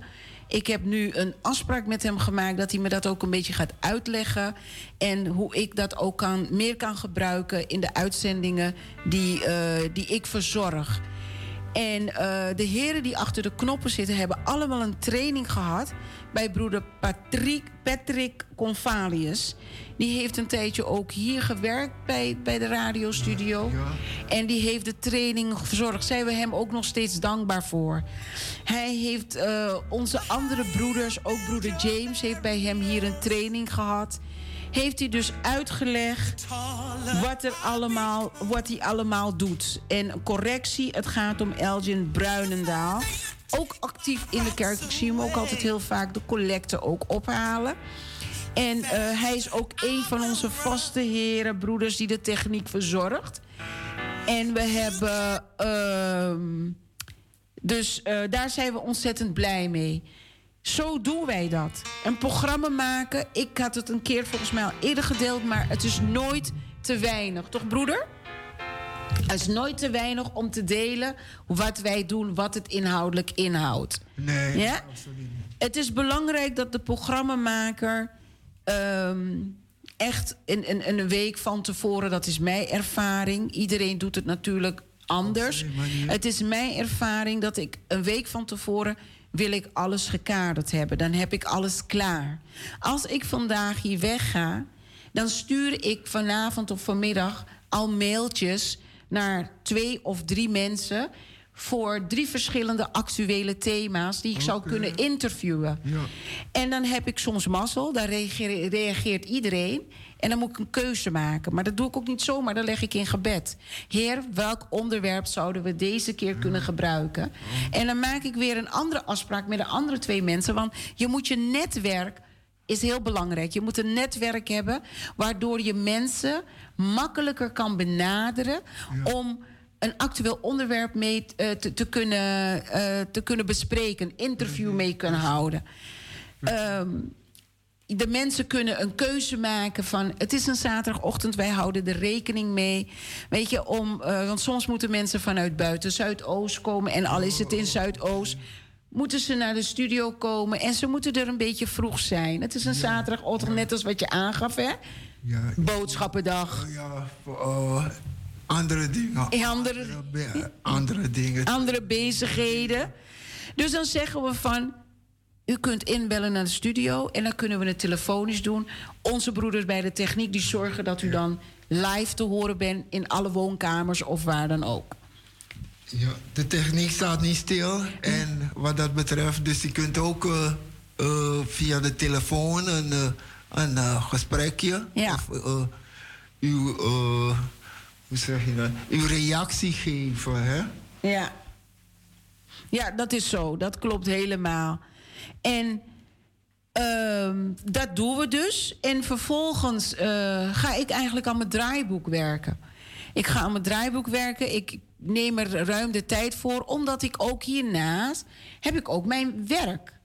Ik heb nu een afspraak met hem gemaakt dat hij me dat ook een beetje gaat uitleggen. En hoe ik dat ook kan, meer kan gebruiken in de uitzendingen die, die ik verzorg. En uh, de heren die achter de knoppen zitten, hebben allemaal een training gehad bij broeder Patrick, Patrick Convalius. Die heeft een tijdje ook hier gewerkt bij, bij de radiostudio. Ja. En die heeft de training verzorgd. Zijn we hem ook nog steeds dankbaar voor. Hij heeft uh, onze andere broeders, ook broeder James, heeft bij hem hier een training gehad heeft hij dus uitgelegd wat, er allemaal, wat hij allemaal doet. En correctie, het gaat om Elgin Bruinendaal. Ook actief in de kerk. Ik zie hem ook altijd heel vaak de collecten ook ophalen. En uh, hij is ook een van onze vaste heren, broeders, die de techniek verzorgt. En we hebben. Uh, dus uh, daar zijn we ontzettend blij mee. Zo doen wij dat. Een programma maken. Ik had het een keer volgens mij al eerder gedeeld, maar het is nooit te weinig. Toch, broeder? Het is nooit te weinig om te delen wat wij doen, wat het inhoudelijk inhoudt. Nee, ja? absoluut niet. Het is belangrijk dat de programmamaker um, echt een, een, een week van tevoren, dat is mijn ervaring. Iedereen doet het natuurlijk anders. Het is mijn ervaring dat ik een week van tevoren wil ik alles gekaderd hebben. Dan heb ik alles klaar. Als ik vandaag hier wegga, dan stuur ik vanavond of vanmiddag al mailtjes naar twee of drie mensen voor drie verschillende actuele thema's die ik zou kunnen interviewen. Ja. En dan heb ik soms mazzel, daar reageert, reageert iedereen. En dan moet ik een keuze maken. Maar dat doe ik ook niet zomaar, dan leg ik in gebed. Heer, welk onderwerp zouden we deze keer kunnen gebruiken? Oh. En dan maak ik weer een andere afspraak met de andere twee mensen. Want je moet je netwerk is heel belangrijk. Je moet een netwerk hebben waardoor je mensen makkelijker kan benaderen om een actueel onderwerp mee uh, te, te, kunnen, uh, te kunnen bespreken, een interview mee kunnen houden. Um, de mensen kunnen een keuze maken van... het is een zaterdagochtend, wij houden er rekening mee. Weet je, om, uh, want soms moeten mensen vanuit buiten Zuidoost komen... en al is het in Zuidoost, moeten ze naar de studio komen... en ze moeten er een beetje vroeg zijn. Het is een ja. zaterdagochtend, net als wat je aangaf, hè? Ja. Boodschappendag. Ja, uh, andere dingen. Andere, andere, andere dingen. Andere bezigheden. Dus dan zeggen we van... U kunt inbellen naar de studio en dan kunnen we het telefonisch doen. Onze broeders bij de techniek die zorgen dat u dan live te horen bent in alle woonkamers of waar dan ook. Ja, de techniek staat niet stil. En wat dat betreft, dus je kunt ook uh, uh, via de telefoon een, uh, een gesprekje. Ja. Of uw, hoe zeg je dat? Uw reactie geven, hè? Ja. Ja, dat is zo. Dat klopt helemaal. En uh, dat doen we dus. En vervolgens uh, ga ik eigenlijk aan mijn draaiboek werken. Ik ga aan mijn draaiboek werken. Ik neem er ruim de tijd voor, omdat ik ook hiernaast heb ik ook mijn werk.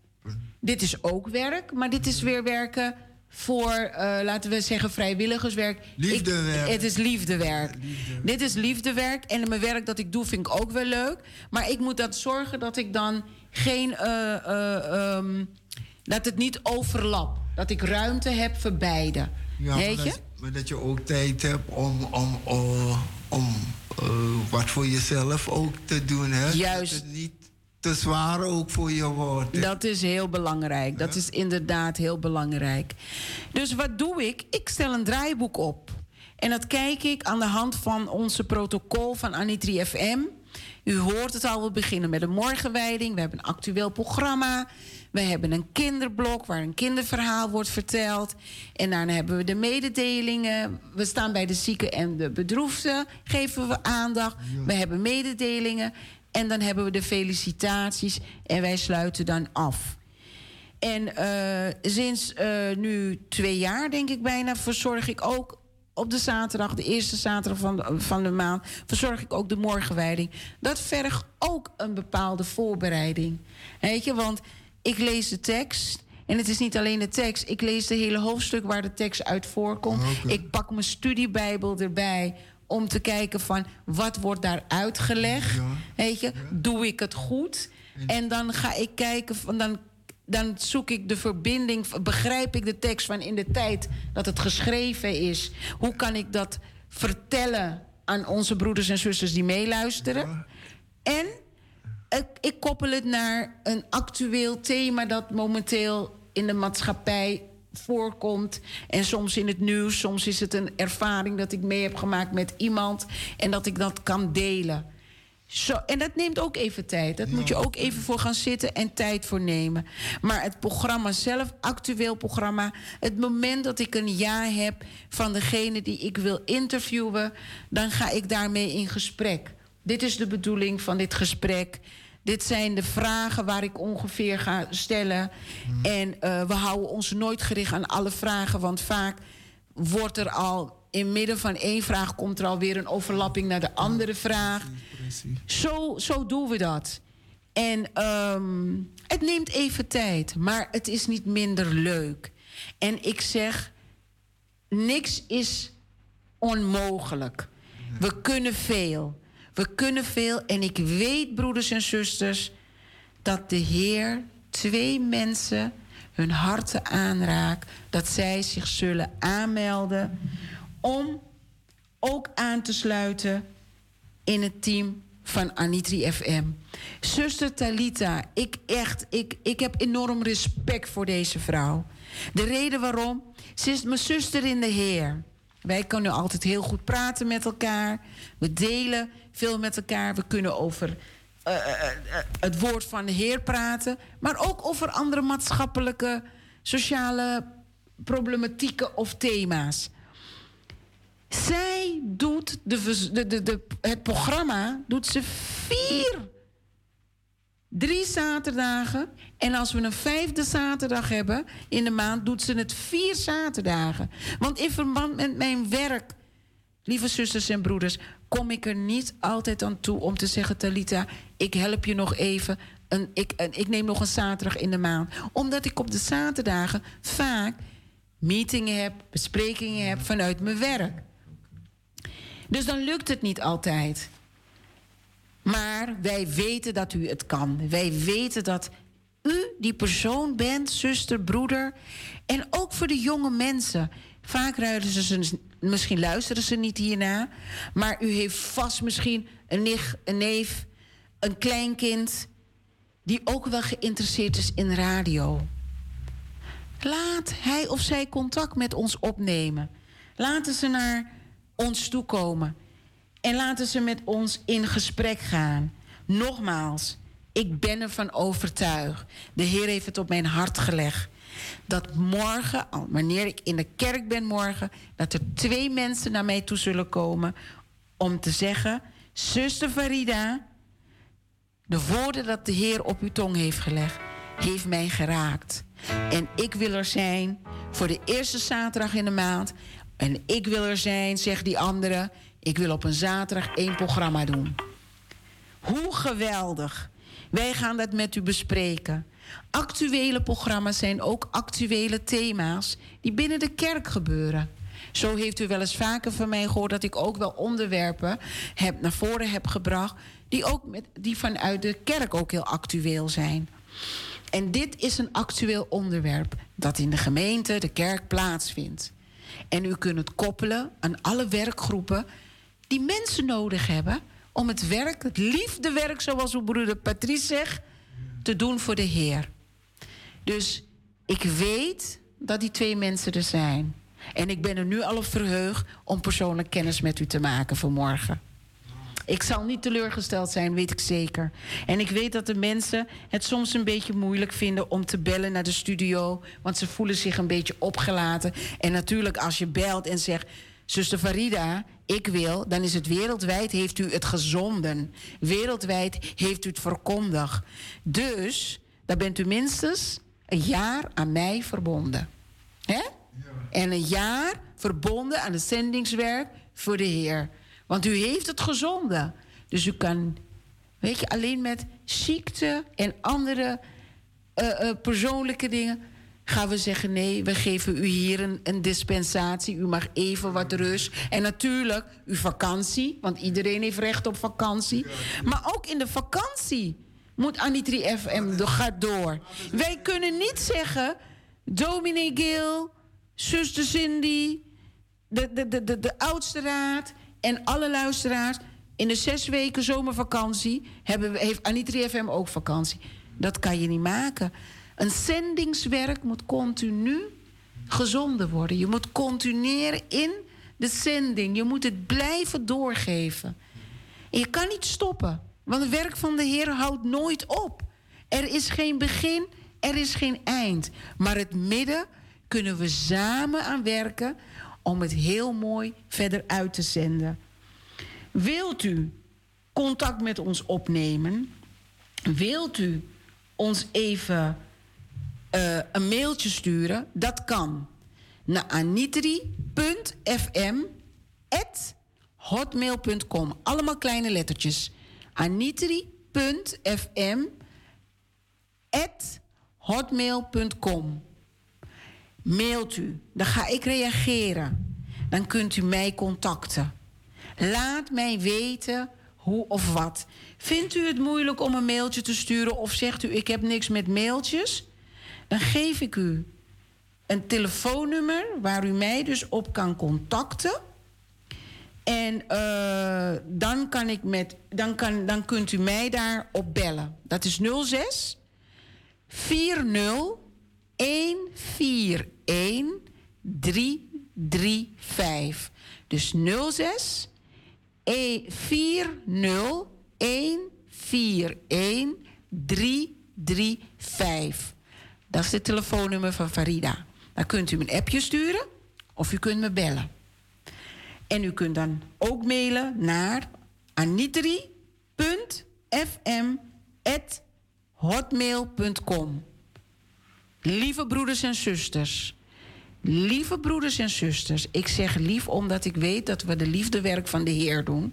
Dit is ook werk, maar dit is weer werken voor, eh, laten we zeggen, vrijwilligerswerk. Liefdewerk. Ik- het is liefdewerk. Dit is liefdewerk. En mijn werk dat ik doe vind ik ook wel leuk. Maar ik moet dat zorgen dat ik dan geen... eh, eh, ehm, dat het niet overlap. Dat ik ruimte heb voor beide. Ja, Weet je? dat, maar dat je ook tijd hebt om, om, oh, om eh, wat voor jezelf ook te doen. Hè? Juist. Dat het niet te zwaar ook voor je wordt. hè? Dat is heel belangrijk. Dat is inderdaad heel belangrijk. Dus wat doe ik? Ik stel een draaiboek op. En dat kijk ik aan de hand van onze protocol van Anitri FM. U hoort het al, we beginnen met een morgenwijding. We hebben een actueel programma. We hebben een kinderblok waar een kinderverhaal wordt verteld. En daarna hebben we de mededelingen. We staan bij de zieken en de bedroefden, geven we aandacht. We hebben mededelingen. En dan hebben we de felicitaties en wij sluiten dan af. En eh, sinds eh, nu twee jaar, denk ik bijna, verzorg ik ook op de zaterdag, de eerste zaterdag van de, van de maand, verzorg ik ook de morgenwijding. Dat vergt ook een bepaalde voorbereiding. Weet je, want ik lees de tekst. En het is niet alleen de tekst. Ik lees de hele hoofdstuk waar de tekst uit voorkomt. Ik pak mijn studiebijbel erbij om te kijken van wat wordt daar uitgelegd. Weet je, doe ik het goed? En dan ga ik kijken van dan dan zoek ik de verbinding, begrijp ik de tekst van in de tijd dat het geschreven is. Hoe kan ik dat vertellen aan onze broeders en zusters die meeluisteren? En ik, ik koppel het naar een actueel thema dat momenteel in de maatschappij voorkomt. En soms in het nieuws, soms is het een ervaring dat ik mee heb gemaakt met iemand en dat ik dat kan delen. Zo, en dat neemt ook even tijd. Dat moet je ook even voor gaan zitten en tijd voor nemen. Maar het programma zelf, actueel programma, het moment dat ik een ja heb van degene die ik wil interviewen, dan ga ik daarmee in gesprek. Dit is de bedoeling van dit gesprek. Dit zijn de vragen waar ik ongeveer ga stellen. En eh, we houden ons nooit gericht aan alle vragen, want vaak wordt er al in midden van één vraag komt er alweer een overlapping naar de andere vraag. Zo, zo doen we dat. En ehm, het neemt even tijd, maar het is niet minder leuk. En ik zeg, niks is onmogelijk. We kunnen veel. We kunnen veel. En ik weet, broeders en zusters, dat de Heer twee mensen hun harten aanraakt. Dat zij zich zullen aanmelden om ook aan te sluiten in het team van Anitri FM. Zuster Talita, ik echt, ik, ik heb enorm respect voor deze vrouw. De reden waarom, ze is mijn zuster in de Heer. Wij kunnen altijd heel goed praten met elkaar. We delen veel met elkaar. We kunnen over eh, eh, eh, het woord van de Heer praten. Maar ook over andere maatschappelijke, sociale problematieken of thema's. Zij doet de, de, de, het programma doet ze vier. Drie zaterdagen. En als we een vijfde zaterdag hebben in de maand, doet ze het vier zaterdagen. Want in verband met mijn werk, lieve zusters en broeders, kom ik er niet altijd aan toe om te zeggen: Talita, ik help je nog even. Een, ik, ik neem nog een zaterdag in de maand. Omdat ik op de zaterdagen vaak meetingen heb, besprekingen heb vanuit mijn werk. Dus dan lukt het niet altijd. Maar wij weten dat u het kan. Wij weten dat u die persoon bent, zuster, broeder. En ook voor de jonge mensen. Vaak ruilen ze, misschien luisteren ze niet hierna. Maar u heeft vast misschien een nicht, een neef, een kleinkind. die ook wel geïnteresseerd is in radio. Laat hij of zij contact met ons opnemen. Laten ze naar ons toe komen. En laten ze met ons in gesprek gaan. Nogmaals, ik ben ervan overtuigd. De Heer heeft het op mijn hart gelegd. Dat morgen, wanneer ik in de kerk ben morgen, dat er twee mensen naar mij toe zullen komen om te zeggen: Zuster Farida, de woorden dat de Heer op uw tong heeft gelegd, heeft mij geraakt. En ik wil er zijn voor de eerste zaterdag in de maand. En ik wil er zijn, zegt die andere. Ik wil op een zaterdag één programma doen. Hoe geweldig. Wij gaan dat met u bespreken. Actuele programma's zijn ook actuele thema's die binnen de kerk gebeuren. Zo heeft u wel eens vaker van mij gehoord dat ik ook wel onderwerpen heb naar voren heb gebracht die ook met, die vanuit de kerk ook heel actueel zijn. En dit is een actueel onderwerp dat in de gemeente, de kerk plaatsvindt. En u kunt het koppelen aan alle werkgroepen die mensen nodig hebben om het werk, het liefdewerk, zoals uw broeder Patrice zegt, te doen voor de Heer. Dus ik weet dat die twee mensen er zijn. En ik ben er nu al op verheugd om persoonlijk kennis met u te maken vanmorgen. Ik zal niet teleurgesteld zijn, weet ik zeker. En ik weet dat de mensen het soms een beetje moeilijk vinden om te bellen naar de studio. Want ze voelen zich een beetje opgelaten. En natuurlijk, als je belt en zegt. Zuster Farida, ik wil, dan is het wereldwijd heeft u het gezonden. Wereldwijd heeft u het verkondigd. Dus, dan bent u minstens een jaar aan mij verbonden. Hè? En een jaar verbonden aan het zendingswerk voor de Heer. Want u heeft het gezonden. Dus u kan, weet je, alleen met ziekte en andere uh, uh, persoonlijke dingen. Gaan we zeggen: nee, we geven u hier een, een, dispensatie. U mag even wat rust. En natuurlijk uw vakantie, want iedereen heeft recht op vakantie. Maar ook in de vakantie moet Anitri FM gaat door. Wij kunnen niet zeggen: dominee Gil, zuster Cindy, de, de, de, de, de oudste raad en alle luisteraars. In de zes weken zomervakantie hebben we, heeft Anitri FM ook vakantie. Dat kan je niet maken. Een zendingswerk moet continu gezonden worden. Je moet continueren in de zending. Je moet het blijven doorgeven. En je kan niet stoppen. Want het werk van de Heer houdt nooit op. Er is geen begin, er is geen eind. Maar het midden kunnen we samen aan werken om het heel mooi verder uit te zenden. Wilt u contact met ons opnemen? Wilt u ons even uh, een mailtje sturen? Dat kan naar anitri.fm@hotmail.com. Allemaal kleine lettertjes. anitri.fm@hotmail.com. Mailt u, dan ga ik reageren. Dan kunt u mij contacten. Laat mij weten hoe of wat. Vindt u het moeilijk om een mailtje te sturen of zegt u ik heb niks met mailtjes? Dan geef ik u een telefoonnummer waar u mij dus op kan contacten. En uh, dan, kan ik met, dan, kan, dan kunt u mij daarop bellen. Dat is 06 40 141 335. Dus 06 40 141 335. Dat is het telefoonnummer van Farida. Dan kunt u een appje sturen of u kunt me bellen. En u kunt dan ook mailen naar anitri.fm.hotmail.com. Lieve broeders en zusters. Lieve broeders en zusters. Ik zeg lief omdat ik weet dat we de liefdewerk van de Heer doen.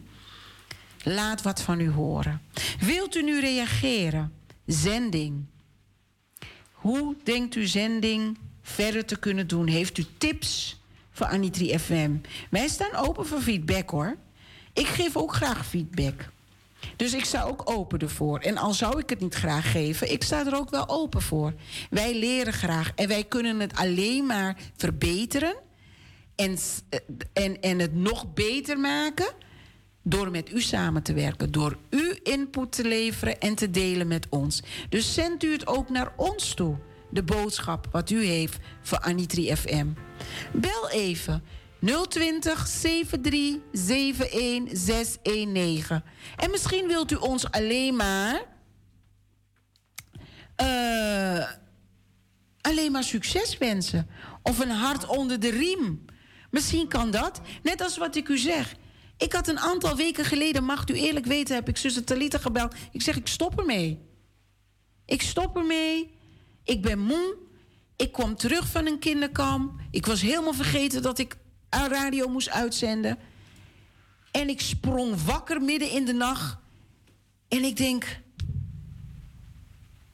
Laat wat van u horen. Wilt u nu reageren? Zending. Hoe denkt u zending verder te kunnen doen? Heeft u tips voor Anitri FM? Wij staan open voor feedback hoor. Ik geef ook graag feedback. Dus ik sta ook open ervoor. En al zou ik het niet graag geven, ik sta er ook wel open voor. Wij leren graag en wij kunnen het alleen maar verbeteren en, en, en het nog beter maken door met u samen te werken, door u input te leveren en te delen met ons. Dus zendt u het ook naar ons toe, de boodschap wat u heeft voor Anitri FM. Bel even 020 73 71 619. En misschien wilt u ons alleen maar. Uh, alleen maar succes wensen. Of een hart onder de riem. Misschien kan dat. Net als wat ik u zeg. Ik had een aantal weken geleden, mag u eerlijk weten, heb ik zuster Talita gebeld. Ik zeg, ik stop ermee. Ik stop ermee. Ik ben moe. Ik kwam terug van een kinderkamp. Ik was helemaal vergeten dat ik radio moest uitzenden. En ik sprong wakker midden in de nacht. En ik denk,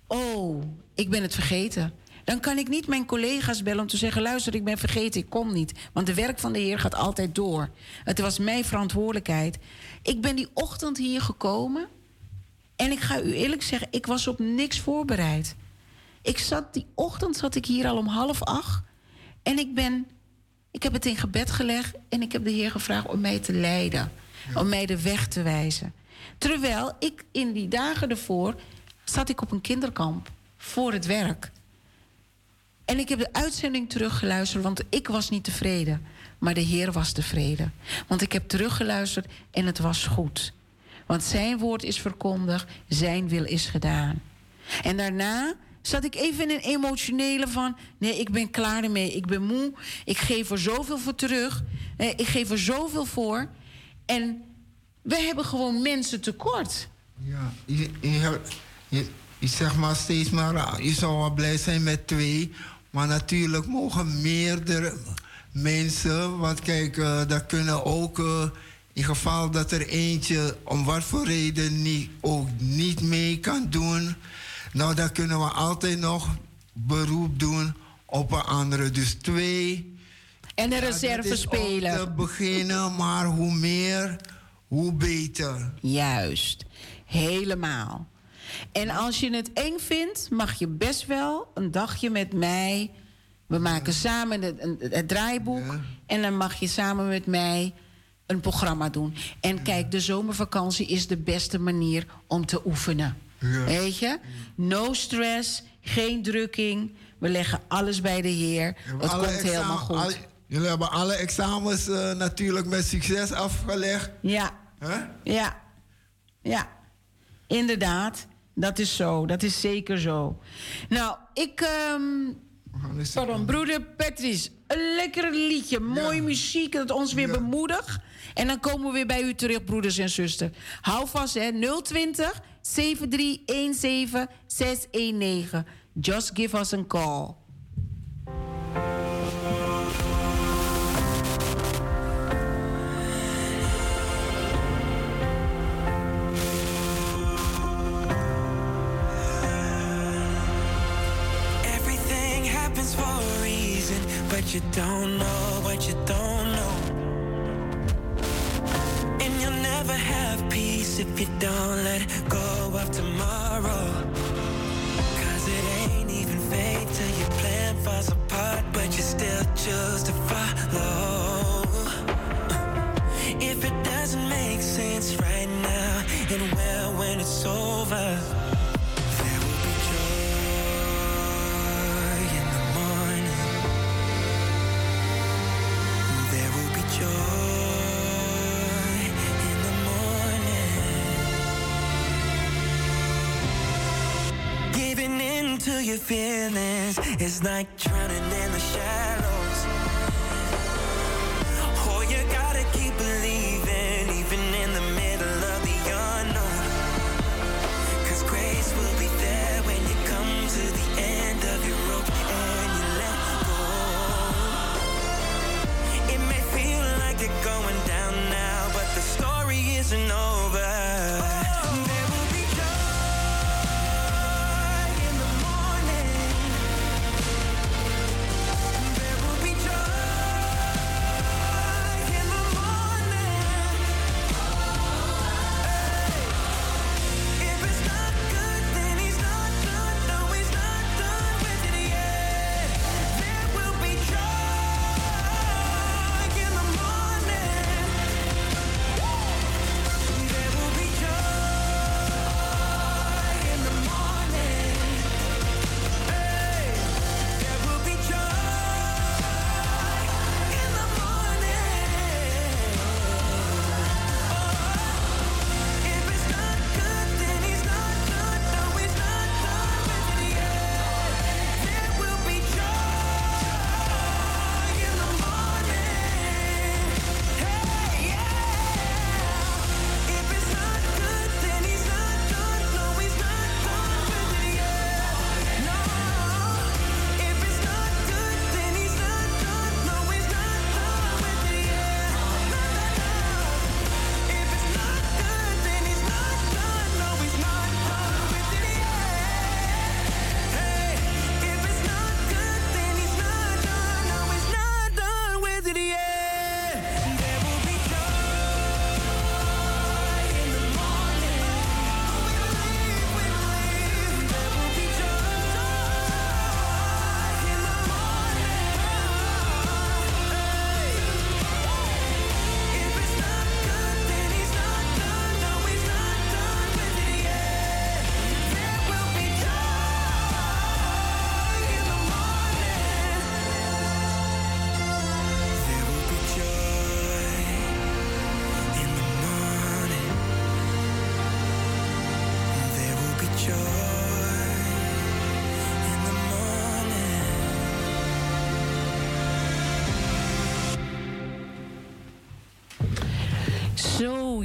oh, ik ben het vergeten. Dan kan ik niet mijn collega's bellen om te zeggen: luister, ik ben vergeten, ik kom niet. Want de werk van de Heer gaat altijd door. Het was mijn verantwoordelijkheid. Ik ben die ochtend hier gekomen. En ik ga u eerlijk zeggen, ik was op niks voorbereid. Ik zat die ochtend zat ik hier al om half acht. En ik ben, ik heb het in gebed gelegd en ik heb de Heer gevraagd om mij te leiden, om mij de weg te wijzen. Terwijl ik in die dagen ervoor zat ik op een kinderkamp voor het werk. En ik heb de uitzending teruggeluisterd, want ik was niet tevreden. Maar de Heer was tevreden. Want ik heb teruggeluisterd en het was goed. Want zijn woord is verkondigd, zijn wil is gedaan. En daarna zat ik even in een emotionele van... nee, ik ben klaar ermee, ik ben moe, ik geef er zoveel voor terug... Ik geef er zoveel voor. En we hebben gewoon mensen tekort. Ja, je, je, je, je zegt maar steeds maar, ah, je zou wel blij zijn met twee. Maar natuurlijk mogen meerdere mensen, want kijk, eh dat kunnen ook, eh, in geval dat er eentje om wat voor reden niet, ook niet mee kan doen. Nou, dan kunnen we altijd nog beroep doen op een andere. Dus twee. En een reserve speler. te beginnen, maar hoe meer, hoe beter. Juist, helemaal. En als je het eng vindt, mag je best wel een dagje met mij. We maken samen het, het draaiboek. En dan mag je samen met mij een programma doen. En kijk, de zomervakantie is de beste manier om te oefenen. Ja. Weet je? No stress, geen drukking. We leggen alles bij de Heer. Het komt helemaal goed. jullie hebben alle examens eh, natuurlijk met succes afgelegd. Ja. Ja. Ja. Inderdaad. Dat is zo. Dat is zeker zo. Nou, ik... ehm, pardon, broeder Patrice. Een lekker liedje. Mooie muziek dat ons weer bemoedigt. En dan komen we weer bij u terug, broeders en zusters. Hou vast, hè. 020 7317 619. Just give us a call. You don't know what you don't never have peace if you don't let go of tomorrow. Cause it ain't even fate till your plan falls apart, but you still choose to follow. If it doesn't make sense right now, it will when it's over. To your feelings It's like drowning in the shallows.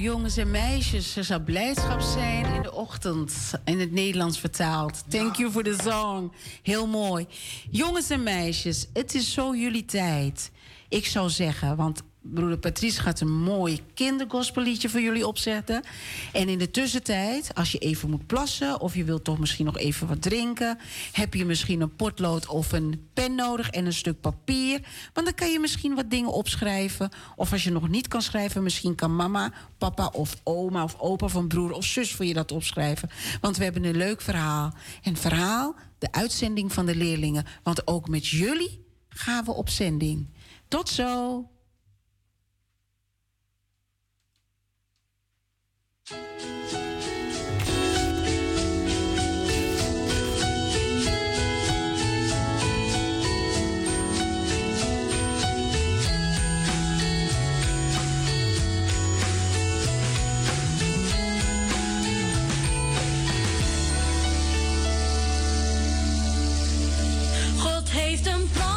Jongens en meisjes, er zal blijdschap zijn in de ochtend. In het Nederlands vertaald. Thank you for the song. Heel mooi. Jongens en meisjes, het is zo jullie tijd. Ik zou zeggen, want broeder Patrice gaat een mooi kindergospelliedje voor jullie opzetten. En in de tussentijd, als je even moet plassen... of je wilt toch misschien nog even wat drinken... heb je misschien een potlood of een pen nodig en een stuk papier. Want dan kan je misschien wat dingen opschrijven. Of als je nog niet kan schrijven... misschien kan mama, papa of oma of opa van broer of zus voor je dat opschrijven. Want we hebben een leuk verhaal. En verhaal, de uitzending van de leerlingen. Want ook met jullie gaan we op zending. Tot zo! Heeft een plan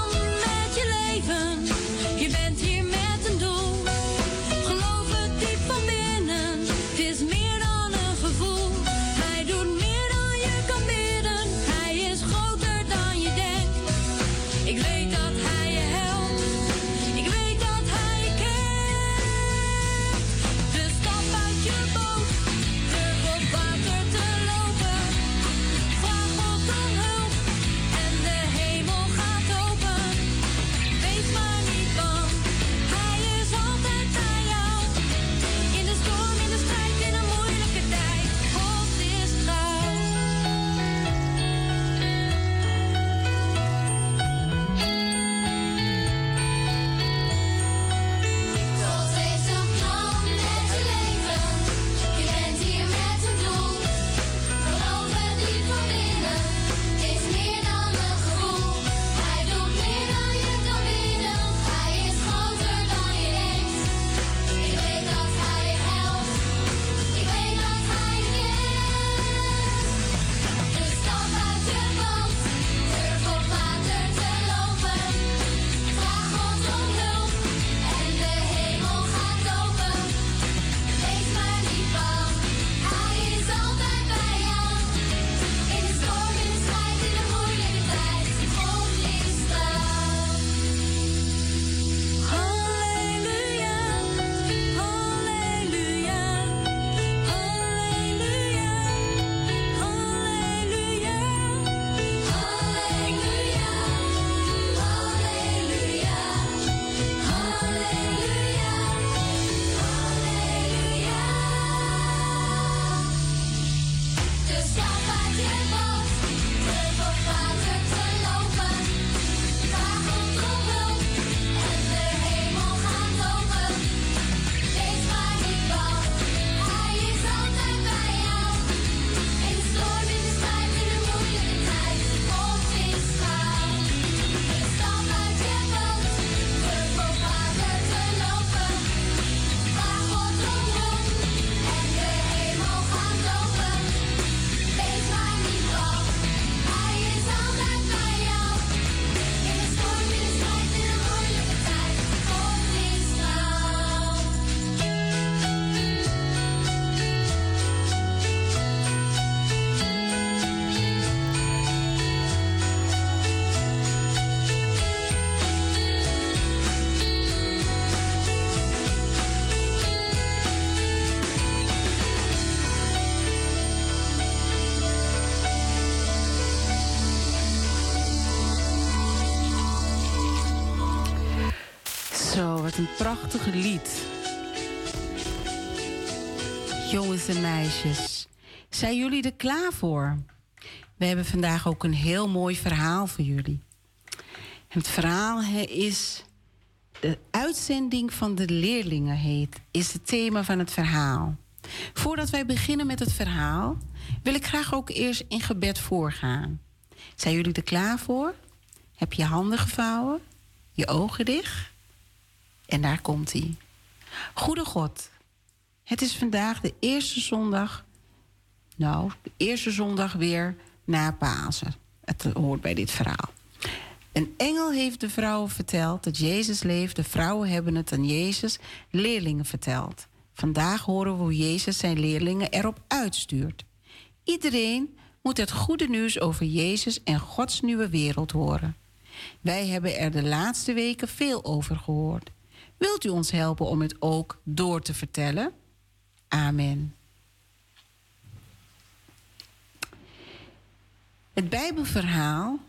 Een prachtig lied. Jongens en meisjes, zijn jullie er klaar voor? We hebben vandaag ook een heel mooi verhaal voor jullie. Het verhaal is de uitzending van de leerlingen heet, is het thema van het verhaal. Voordat wij beginnen met het verhaal, wil ik graag ook eerst in gebed voorgaan. Zijn jullie er klaar voor? Heb je handen gevouwen? Je ogen dicht? En daar komt hij. Goede God, het is vandaag de eerste zondag. Nou, de eerste zondag weer na Pasen. Het hoort bij dit verhaal. Een engel heeft de vrouwen verteld dat Jezus leeft. De vrouwen hebben het aan Jezus, leerlingen, verteld. Vandaag horen we hoe Jezus zijn leerlingen erop uitstuurt. Iedereen moet het goede nieuws over Jezus en Gods nieuwe wereld horen. Wij hebben er de laatste weken veel over gehoord. Wilt u ons helpen om het ook door te vertellen? Amen. Het Bijbelverhaal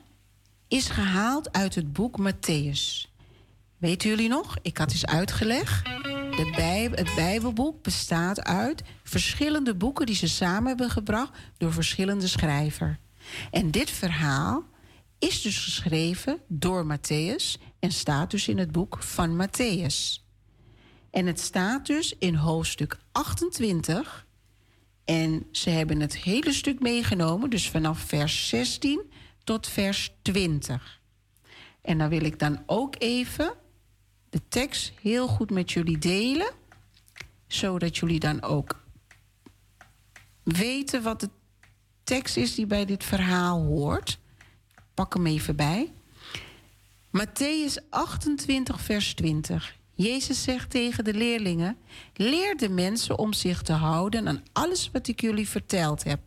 is gehaald uit het boek Matthäus. Weten jullie nog? Ik had eens uitgelegd. De Bijbel, het Bijbelboek bestaat uit verschillende boeken die ze samen hebben gebracht door verschillende schrijvers. En dit verhaal is dus geschreven door Matthäus en staat dus in het boek van Matthäus. En het staat dus in hoofdstuk 28. En ze hebben het hele stuk meegenomen, dus vanaf vers 16 tot vers 20. En dan wil ik dan ook even de tekst heel goed met jullie delen, zodat jullie dan ook weten wat de tekst is die bij dit verhaal hoort. Pak hem even bij. Matthäus 28, vers 20. Jezus zegt tegen de leerlingen: Leer de mensen om zich te houden aan alles wat ik jullie verteld heb.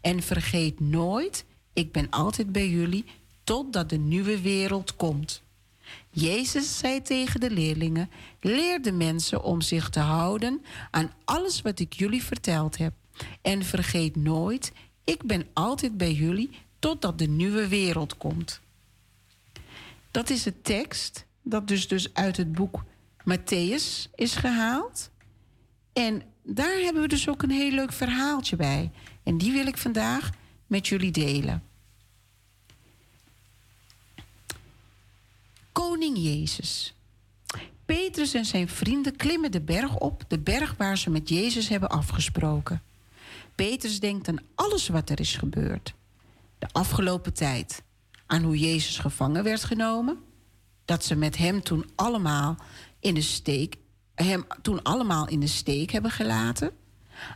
En vergeet nooit, ik ben altijd bij jullie totdat de nieuwe wereld komt. Jezus zei tegen de leerlingen: Leer de mensen om zich te houden aan alles wat ik jullie verteld heb. En vergeet nooit, ik ben altijd bij jullie totdat de nieuwe wereld komt. Dat is de tekst dat dus, dus uit het boek Matthäus is gehaald. En daar hebben we dus ook een heel leuk verhaaltje bij. En die wil ik vandaag met jullie delen. Koning Jezus. Petrus en zijn vrienden klimmen de berg op, de berg waar ze met Jezus hebben afgesproken. Petrus denkt aan alles wat er is gebeurd. De afgelopen tijd. Aan hoe Jezus gevangen werd genomen. Dat ze met hem toen allemaal in de steek, hem toen allemaal in de steek hebben gelaten.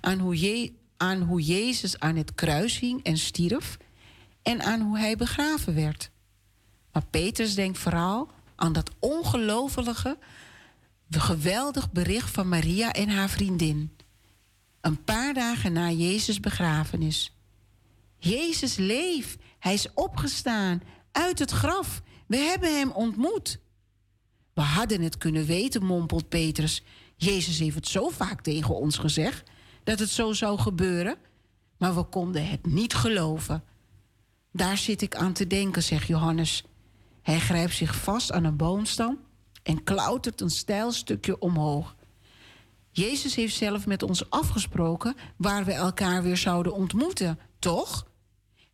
Aan hoe, Je, aan hoe Jezus aan het kruis hing en stierf. En aan hoe hij begraven werd. Maar Petrus denkt vooral aan dat ongelofelijke, geweldig bericht van Maria en haar vriendin. Een paar dagen na Jezus' begrafenis. Jezus leeft. Hij is opgestaan uit het graf. We hebben hem ontmoet. We hadden het kunnen weten, mompelt Petrus. Jezus heeft het zo vaak tegen ons gezegd dat het zo zou gebeuren. Maar we konden het niet geloven. Daar zit ik aan te denken, zegt Johannes. Hij grijpt zich vast aan een boomstam en klautert een steil stukje omhoog. Jezus heeft zelf met ons afgesproken waar we elkaar weer zouden ontmoeten, toch?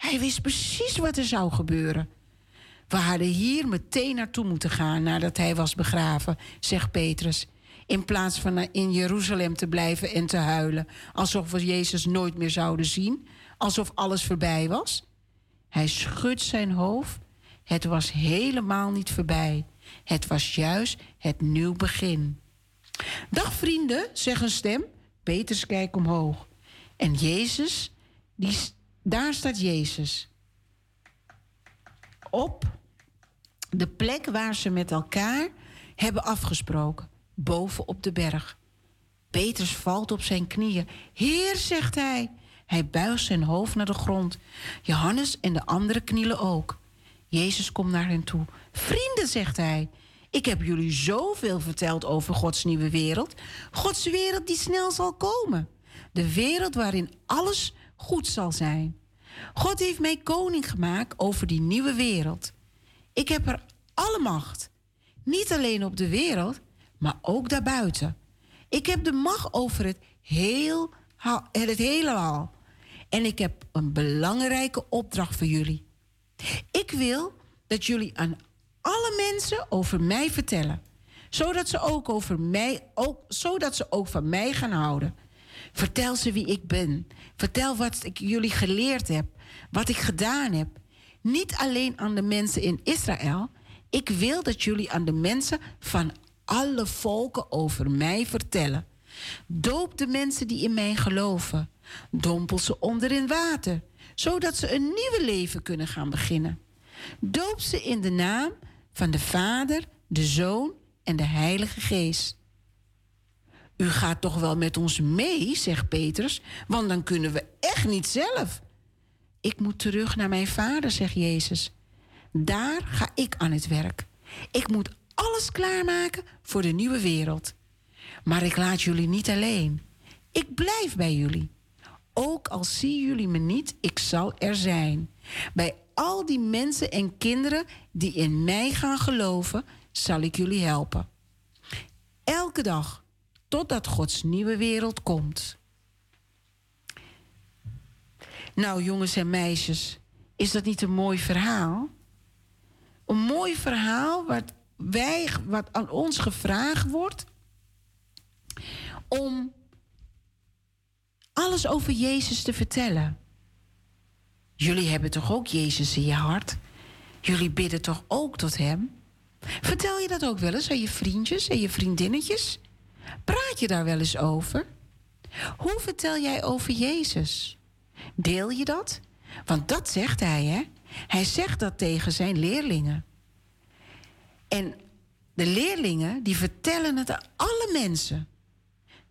Hij wist precies wat er zou gebeuren. We hadden hier meteen naartoe moeten gaan nadat hij was begraven, zegt Petrus. In plaats van in Jeruzalem te blijven en te huilen, alsof we Jezus nooit meer zouden zien, alsof alles voorbij was. Hij schudt zijn hoofd. Het was helemaal niet voorbij. Het was juist het nieuw begin. Dag vrienden, zegt een stem. Petrus kijkt omhoog. En Jezus, die, daar staat Jezus. Op de plek waar ze met elkaar hebben afgesproken, boven op de berg. Petrus valt op zijn knieën. Heer, zegt hij. Hij buigt zijn hoofd naar de grond. Johannes en de anderen knielen ook. Jezus komt naar hen toe. Vrienden, zegt hij. Ik heb jullie zoveel verteld over Gods nieuwe wereld. Gods wereld die snel zal komen. De wereld waarin alles goed zal zijn. God heeft mij koning gemaakt over die nieuwe wereld. Ik heb er alle macht. Niet alleen op de wereld, maar ook daarbuiten. Ik heb de macht over het, heel, het. En ik heb een belangrijke opdracht voor jullie. Ik wil dat jullie aan alle mensen over mij vertellen. Zodat ze ook over mij, ook, zodat ze ook van mij gaan houden. Vertel ze wie ik ben. Vertel wat ik jullie geleerd heb. Wat ik gedaan heb. Niet alleen aan de mensen in Israël. Ik wil dat jullie aan de mensen van alle volken over mij vertellen. Doop de mensen die in mij geloven. Dompel ze onder in water, zodat ze een nieuwe leven kunnen gaan beginnen. Doop ze in de naam van de Vader, de Zoon en de Heilige Geest. U gaat toch wel met ons mee, zegt Petrus, want dan kunnen we echt niet zelf. Ik moet terug naar mijn vader, zegt Jezus. Daar ga ik aan het werk. Ik moet alles klaarmaken voor de nieuwe wereld. Maar ik laat jullie niet alleen. Ik blijf bij jullie. Ook al zien jullie me niet, ik zal er zijn. Bij al die mensen en kinderen die in mij gaan geloven, zal ik jullie helpen. Elke dag, totdat Gods nieuwe wereld komt. Nou, jongens en meisjes, is dat niet een mooi verhaal? Een mooi verhaal wat, wij, wat aan ons gevraagd wordt om alles over Jezus te vertellen. Jullie hebben toch ook Jezus in je hart? Jullie bidden toch ook tot Hem? Vertel je dat ook wel eens aan je vriendjes en je vriendinnetjes? Praat je daar wel eens over? Hoe vertel jij over Jezus? Deel je dat? Want dat zegt hij, hè? Hij zegt dat tegen zijn leerlingen. En de leerlingen, die vertellen het aan alle mensen.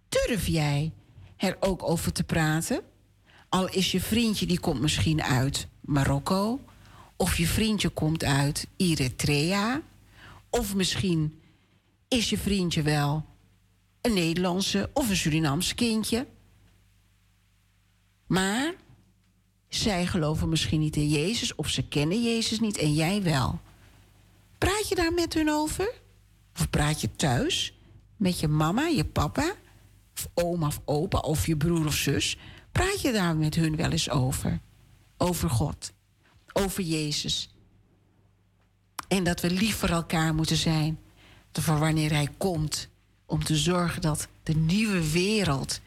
Durf jij er ook over te praten? Al is je vriendje, die komt misschien uit Marokko... of je vriendje komt uit Eritrea... of misschien is je vriendje wel een Nederlandse of een Surinaams kindje... Maar zij geloven misschien niet in Jezus of ze kennen Jezus niet en jij wel. Praat je daar met hun over? Of praat je thuis met je mama, je papa, of oma of opa of je broer of zus? Praat je daar met hun wel eens over? Over God, over Jezus. En dat we lief voor elkaar moeten zijn. Voor wanneer Hij komt, om te zorgen dat de nieuwe wereld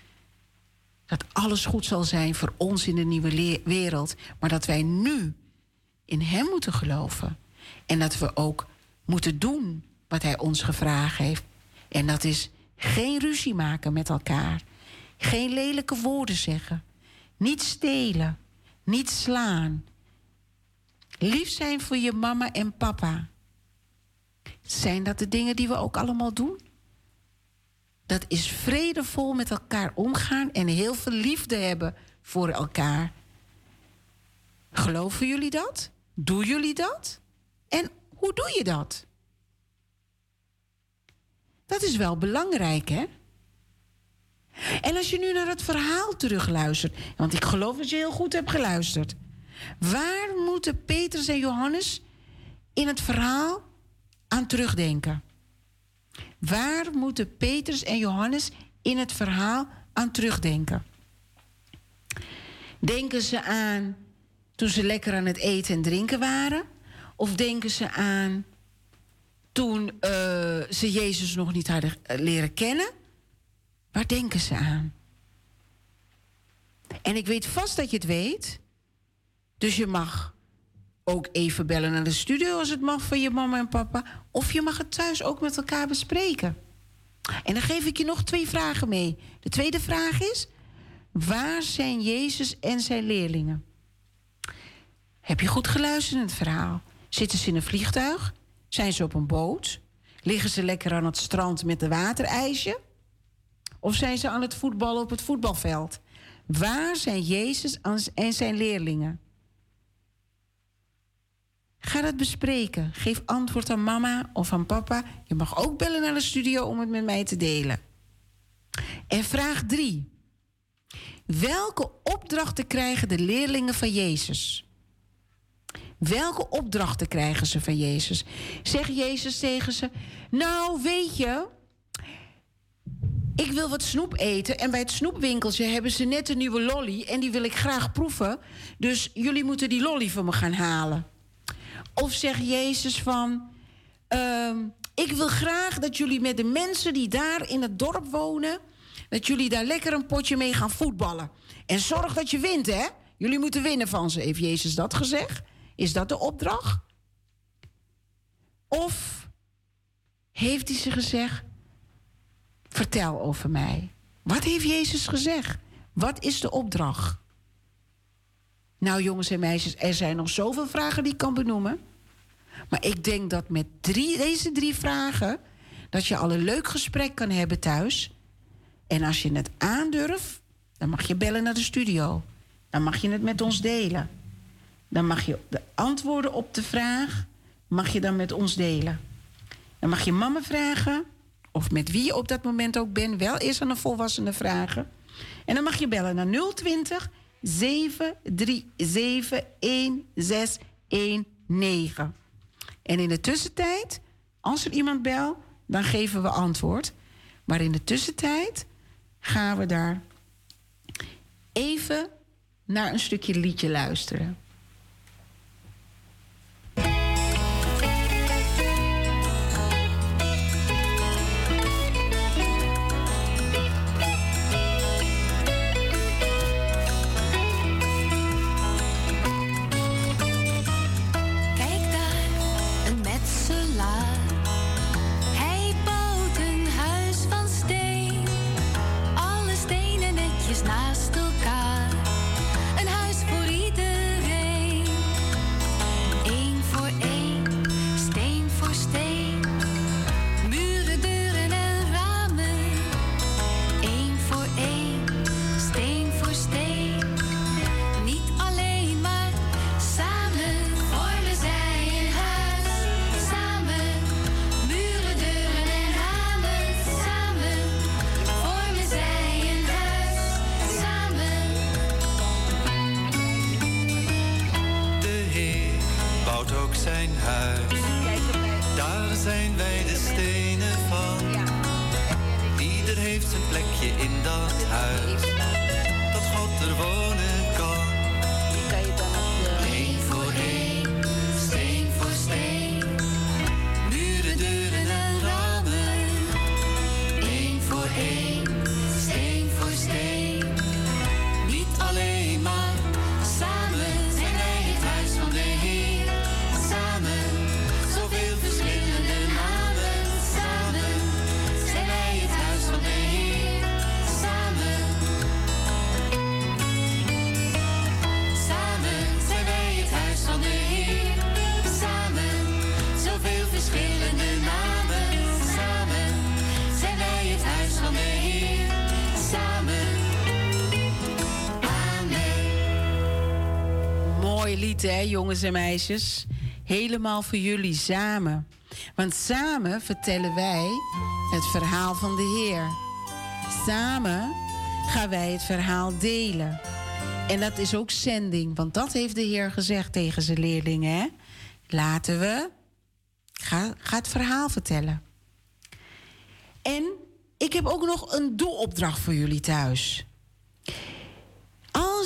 dat alles goed zal zijn voor ons in de nieuwe wereld. Maar dat wij nu in Hem moeten geloven. En dat we ook moeten doen wat Hij ons gevraagd heeft. En dat is geen ruzie maken met elkaar. Geen lelijke woorden zeggen. Niet stelen. Niet slaan. Lief zijn voor je mama en papa. Zijn dat de dingen die we ook allemaal doen? Dat is vredevol met elkaar omgaan en heel veel liefde hebben voor elkaar. Geloven jullie dat? Doen jullie dat? En hoe doe je dat? Dat is wel belangrijk, hè? En als je nu naar het verhaal terugluistert, want ik geloof dat je heel goed hebt geluisterd. Waar moeten Petrus en Johannes in het verhaal aan terugdenken? Waar moeten Petrus en Johannes in het verhaal aan terugdenken? Denken ze aan toen ze lekker aan het eten en drinken waren? Of denken ze aan toen uh, ze Jezus nog niet hadden eh, leren kennen? Waar denken ze aan? En ik weet vast dat je het weet. Dus je mag ook even bellen naar de studio als het mag van je mama en papa. Of je mag het thuis ook met elkaar bespreken. En dan geef ik je nog twee vragen mee. De tweede vraag is: waar zijn Jezus en zijn leerlingen? Heb je goed geluisterd in het verhaal? Zitten ze in een vliegtuig? Zijn ze op een boot? Liggen ze lekker aan het strand met een waterijsje? Of zijn ze aan het voetballen op het voetbalveld? Waar zijn Jezus en zijn leerlingen? Ga dat bespreken. Geef antwoord aan mama of aan papa. Je mag ook bellen naar de studio om het met mij te delen. En vraag 3. Welke opdrachten krijgen de leerlingen van Jezus? Welke opdrachten krijgen ze van Jezus? Zegt Jezus tegen ze: Nou, weet je, ik wil wat snoep eten. En bij het snoepwinkeltje hebben ze net een nieuwe lolly. En die wil ik graag proeven. Dus jullie moeten die lolly voor me gaan halen. Of zegt Jezus van... Uh, ik wil graag dat jullie met de mensen die daar in het dorp wonen... dat jullie daar lekker een potje mee gaan voetballen. En zorg dat je wint, hè? Jullie moeten winnen van ze. Heeft Jezus dat gezegd? Is dat de opdracht? Of heeft hij ze gezegd... vertel over mij. Wat heeft Jezus gezegd? Wat is de opdracht? Nou, jongens en meisjes, er zijn nog zoveel vragen die ik kan benoemen. Maar ik denk dat met drie, deze drie vragen... dat je al een leuk gesprek kan hebben thuis... En als je het aandurft, dan mag je bellen naar de studio. Dan mag je het met ons delen. Dan mag je de antwoorden op de vraag mag je dan met ons delen. Dan mag je mama vragen, of met wie je op dat moment ook bent, wel eerst aan een volwassene vragen. En dan mag je bellen naar 020 737 1619. En in de tussentijd, als er iemand belt, dan geven we antwoord. Maar in de tussentijd gaan we daar even naar een stukje liedje luisteren. Jongens en meisjes? Helemaal voor jullie samen. Want samen vertellen wij het verhaal van de Heer. Samen gaan wij het verhaal delen. En dat is ook zending, want dat heeft de Heer gezegd tegen zijn leerlingen. Hè? Laten we. Ga het verhaal vertellen. En ik heb ook nog een doelopdracht voor jullie thuis.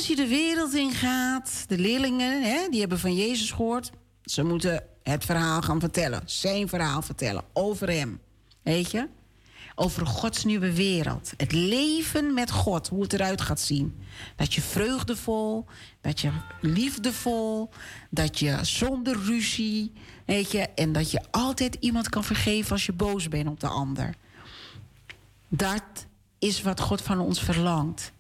Als je de wereld in gaat, de leerlingen, hè, die hebben van Jezus gehoord. Ze moeten het verhaal gaan vertellen. Zijn verhaal vertellen over hem. Weet je? Over Gods nieuwe wereld. Het leven met God, hoe het eruit gaat zien. Dat je vreugdevol, dat je liefdevol, dat je zonder ruzie, weet je, en dat je altijd iemand kan vergeven als je boos bent op de ander. Dat is wat God van ons verlangt.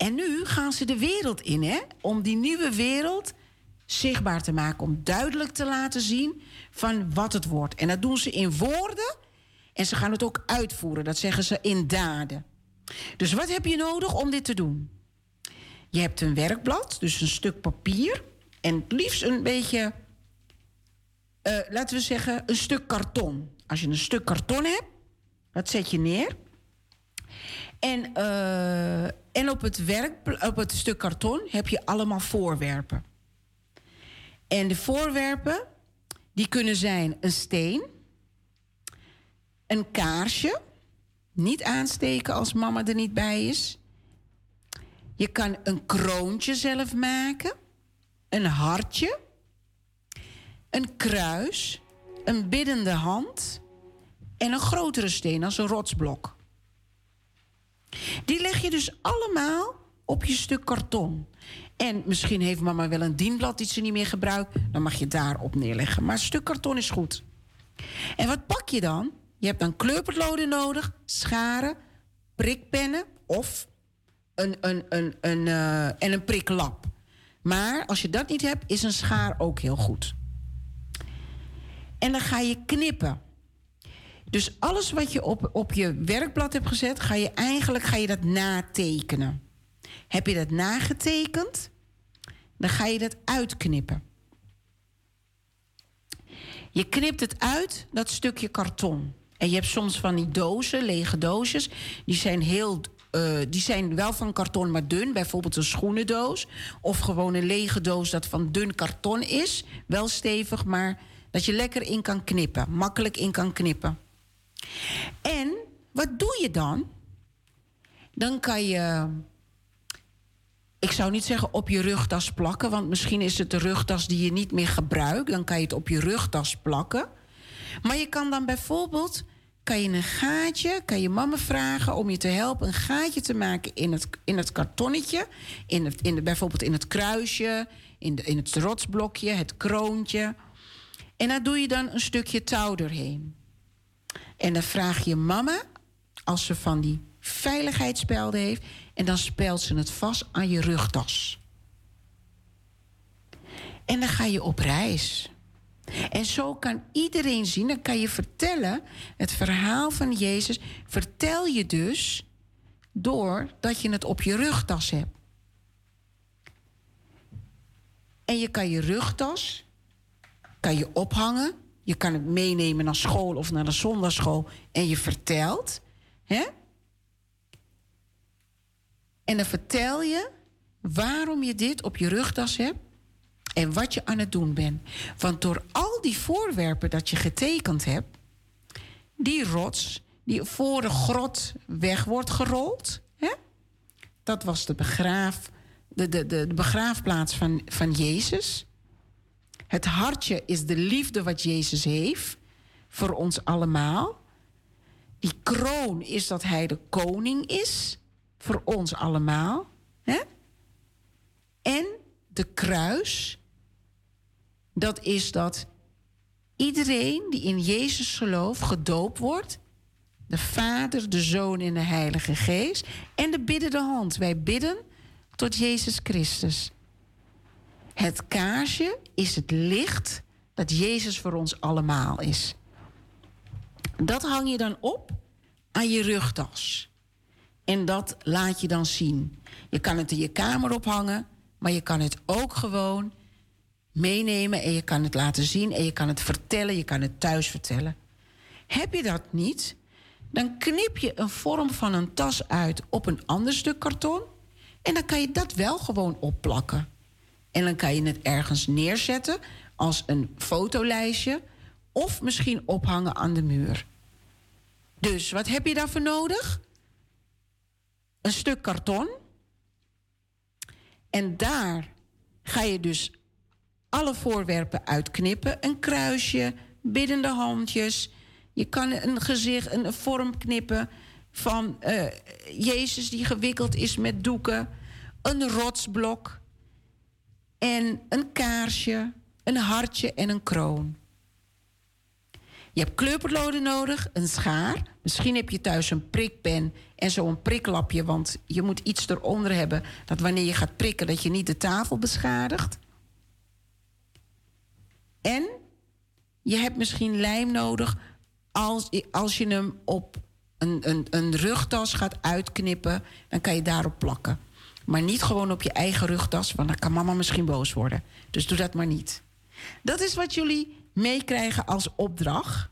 En nu gaan ze de wereld in, hè? Om die nieuwe wereld zichtbaar te maken. Om duidelijk te laten zien van wat het wordt. En dat doen ze in woorden. En ze gaan het ook uitvoeren. Dat zeggen ze in daden. Dus wat heb je nodig om dit te doen? Je hebt een werkblad, dus een stuk papier. En het liefst een beetje, eh, laten we zeggen, een stuk karton. Als je een stuk karton hebt, dat zet je neer. En, eh, en op, het werk, op het stuk karton heb je allemaal voorwerpen. En de voorwerpen, die kunnen zijn een steen, een kaarsje, niet aansteken als mama er niet bij is. Je kan een kroontje zelf maken, een hartje, een kruis, een biddende hand en een grotere steen als een rotsblok. Die leg je dus allemaal op je stuk karton. En misschien heeft mama wel een dienblad die ze niet meer gebruikt. Dan mag je daarop neerleggen. Maar een stuk karton is goed. En wat pak je dan? Je hebt dan kleurpotloden nodig, scharen, prikpennen of een, een, een, een, eh, en een priklap. Maar als je dat niet hebt, is een schaar ook heel goed. En dan ga je knippen. Dus alles wat je op, op je werkblad hebt gezet, ga je eigenlijk ga je dat natekenen. Heb je dat nagetekend, dan ga je dat uitknippen. Je knipt het uit, dat stukje karton. En je hebt soms van die dozen, lege doosjes, die zijn heel. eh, die zijn wel van karton, maar dun. Bijvoorbeeld een schoenendoos. Of gewoon een lege doos dat van dun karton is. Wel stevig, maar dat je lekker in kan knippen. Makkelijk in kan knippen. En wat doe je dan? Dan kan je. Ik zou niet zeggen op je rugtas plakken, want misschien is het de rugtas die je niet meer gebruikt. Dan kan je het op je rugtas plakken. Maar je kan dan bijvoorbeeld kan je een gaatje, kan je mama vragen om je te helpen een gaatje te maken in het, in het kartonnetje, in het, in de, bijvoorbeeld in het kruisje, in, de, in het rotsblokje, het kroontje. En daar doe je dan een stukje touw doorheen. En dan vraag je mama, als ze van die veiligheidsspelden heeft, en dan spelt ze het vast aan je rugtas. En dan ga je op reis. En zo kan iedereen zien, dan kan je vertellen, het verhaal van Jezus, vertel je dus doordat je het op je rugtas hebt. En je kan je rugtas kan je ophangen. Je kan het meenemen naar school of naar de zondagschool en je vertelt. Hè? En dan vertel je waarom je dit op je rugtas hebt en wat je aan het doen bent. Want door al die voorwerpen dat je getekend hebt, die rots die voor de grot weg wordt gerold, hè? dat was de, begraaf, de, de, de, de begraafplaats van, van Jezus. Het hartje is de liefde wat Jezus heeft voor ons allemaal. Die kroon is dat hij de koning is voor ons allemaal. En de kruis, dat is dat iedereen die in Jezus gelooft gedoopt wordt. De Vader, de Zoon en de Heilige Geest. En de biddende hand. Wij bidden tot Jezus Christus. Het kaarsje is het licht dat Jezus voor ons allemaal is. Dat hang je dan op aan je rugtas. En dat laat je dan zien. Je kan het in je kamer ophangen, maar je kan het ook gewoon meenemen en je kan het laten zien en je kan het vertellen, je kan het thuis vertellen. Heb je dat niet, dan knip je een vorm van een tas uit op een ander stuk karton en dan kan je dat wel gewoon opplakken. En dan kan je het ergens neerzetten als een fotolijstje of misschien ophangen aan de muur. Dus wat heb je daarvoor nodig? Een stuk karton. En daar ga je dus alle voorwerpen uitknippen. Een kruisje, biddende handjes. Je kan een gezicht, een vorm knippen van eh, Jezus die gewikkeld is met doeken. Een rotsblok. En een kaarsje, een hartje en een kroon. Je hebt kleurpotloden nodig, een schaar. Misschien heb je thuis een prikpen en zo'n priklapje, want je moet iets eronder hebben dat wanneer je gaat prikken, dat je niet de tafel beschadigt. En je hebt misschien lijm nodig als, als je hem op een, een, een rugtas gaat uitknippen, dan kan je daarop plakken. Maar niet gewoon op je eigen rugtas, want dan kan mama misschien boos worden. Dus doe dat maar niet. Dat is wat jullie meekrijgen als opdracht.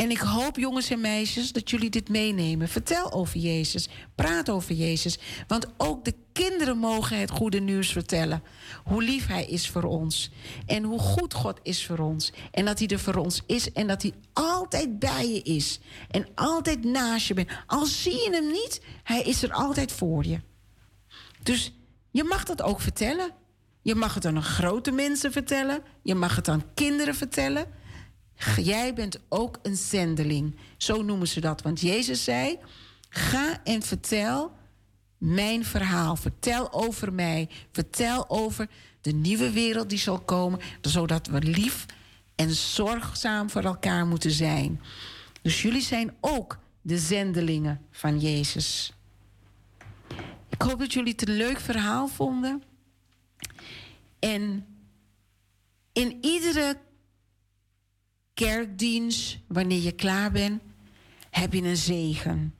En ik hoop, jongens en meisjes, dat jullie dit meenemen. Vertel over Jezus. Praat over Jezus. Want ook de kinderen mogen het goede nieuws vertellen. Hoe lief Hij is voor ons. En hoe goed God is voor ons. En dat Hij er voor ons is. En dat Hij altijd bij je is. En altijd naast je bent. Al zie je Hem niet, Hij is er altijd voor je. Dus je mag dat ook vertellen. Je mag het aan grote mensen vertellen. Je mag het aan kinderen vertellen. Jij bent ook een zendeling. Zo noemen ze dat. Want Jezus zei: Ga en vertel mijn verhaal. Vertel over mij. Vertel over de nieuwe wereld die zal komen. Zodat we lief en zorgzaam voor elkaar moeten zijn. Dus jullie zijn ook de zendelingen van Jezus. Ik hoop dat jullie het een leuk verhaal vonden. En in iedere kerkdienst, wanneer je klaar bent, heb je een zegen.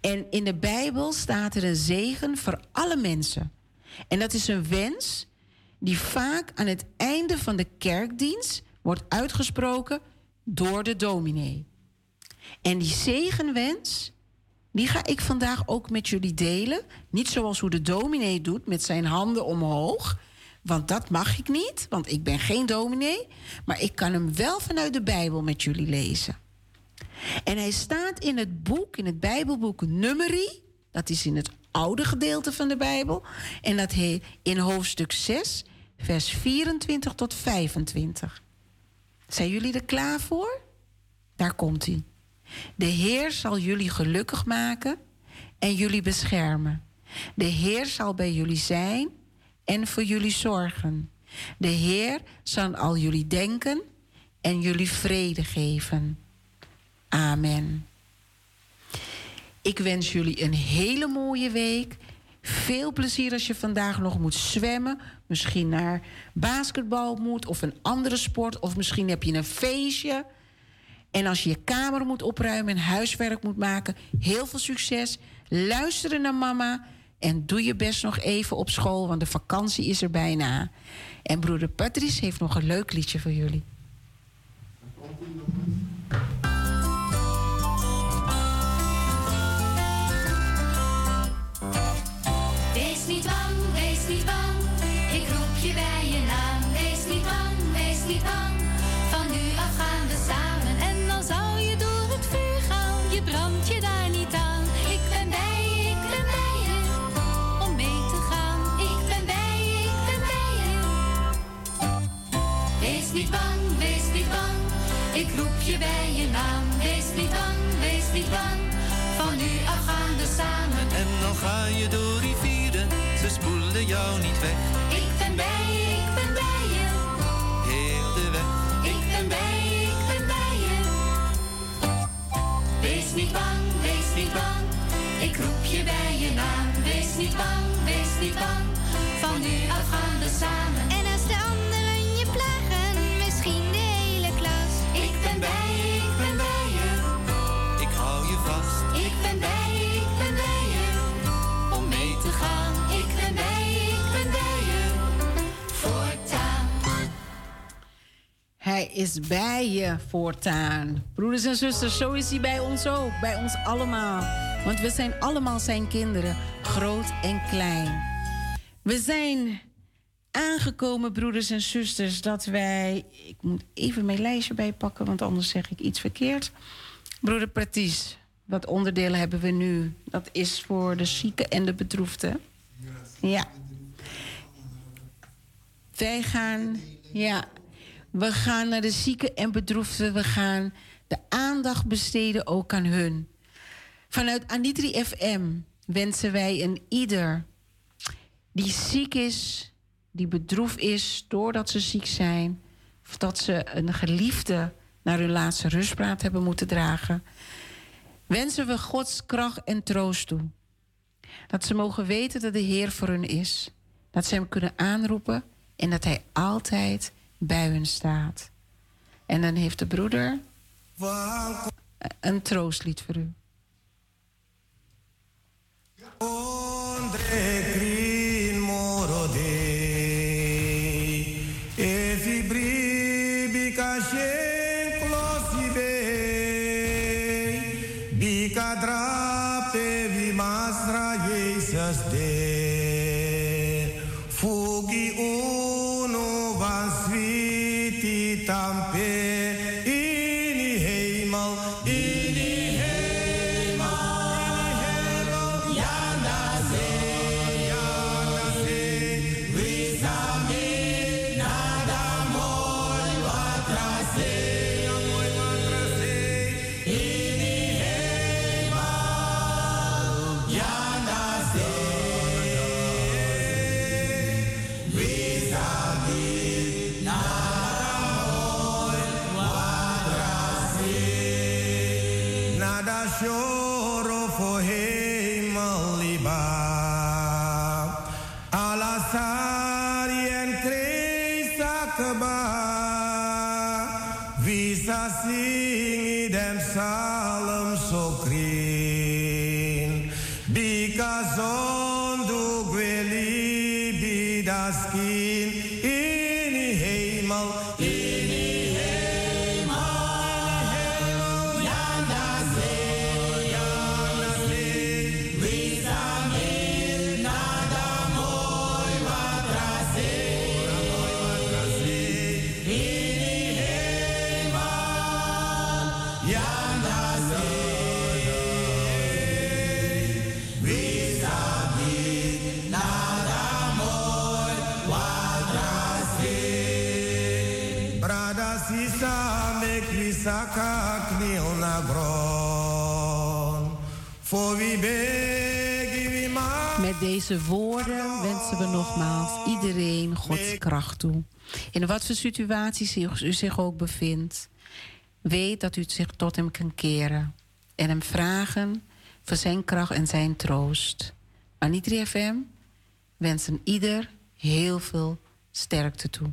En in de Bijbel staat er een zegen voor alle mensen. En dat is een wens die vaak aan het einde van de kerkdienst wordt uitgesproken door de dominee. En die zegenwens, die ga ik vandaag ook met jullie delen. Niet zoals hoe de dominee doet met zijn handen omhoog. Want dat mag ik niet, want ik ben geen dominee. Maar ik kan hem wel vanuit de Bijbel met jullie lezen. En hij staat in het boek, in het Bijbelboek Numeri. Dat is in het oude gedeelte van de Bijbel. En dat heet in hoofdstuk 6, vers 24 tot 25. Zijn jullie er klaar voor? Daar komt hij. De Heer zal jullie gelukkig maken en jullie beschermen. De Heer zal bij jullie zijn en voor jullie zorgen. De Heer zal al jullie denken en jullie vrede geven. Amen. Ik wens jullie een hele mooie week. Veel plezier als je vandaag nog moet zwemmen. Misschien naar basketbal moet of een andere sport. Of misschien heb je een feestje. En als je je kamer moet opruimen en huiswerk moet maken, heel veel succes. Luisteren naar mama en doe je best nog even op school, want de vakantie is er bijna. En broeder Patrice heeft nog een leuk liedje voor jullie. Ga je door rivieren, ze spoelen jou niet weg. Ik ben bij je, ik ben bij je. Heel de weg. Ik ben bij je, ik ben bij je. Wees niet bang, wees niet bang. Ik roep je bij je naam. Wees niet bang, wees niet bang. Hij is bij je voortaan. Broeders en zusters, zo is hij bij ons ook. Bij ons allemaal. Want we zijn allemaal zijn kinderen, groot en klein. We zijn aangekomen, broeders en zusters, dat wij. Ik moet even mijn lijstje bijpakken, want anders zeg ik iets verkeerd. Broeder Praties, wat onderdelen hebben we nu? Dat is voor de zieken en de bedroefden. Ja. Wij gaan, ja, we gaan naar de zieken en bedroefden. We gaan de aandacht besteden ook aan hun. Vanuit Anitri FM wensen wij een ieder die ziek is, die bedroefd is doordat ze ziek zijn, of dat ze een geliefde naar hun laatste rustpraat hebben moeten dragen, wensen we Gods kracht en troost toe. Dat ze mogen weten dat de Heer voor hun is, dat ze Hem kunnen aanroepen en dat Hij altijd bij hun staat. En dan heeft de broeder een troostlied voor u. deze woorden wensen we nogmaals iedereen Gods kracht toe. In wat voor situaties u zich ook bevindt, weet dat u zich tot Hem kan keren en Hem vragen voor Zijn kracht en Zijn troost. Anitri FM wensen ieder heel veel sterkte toe.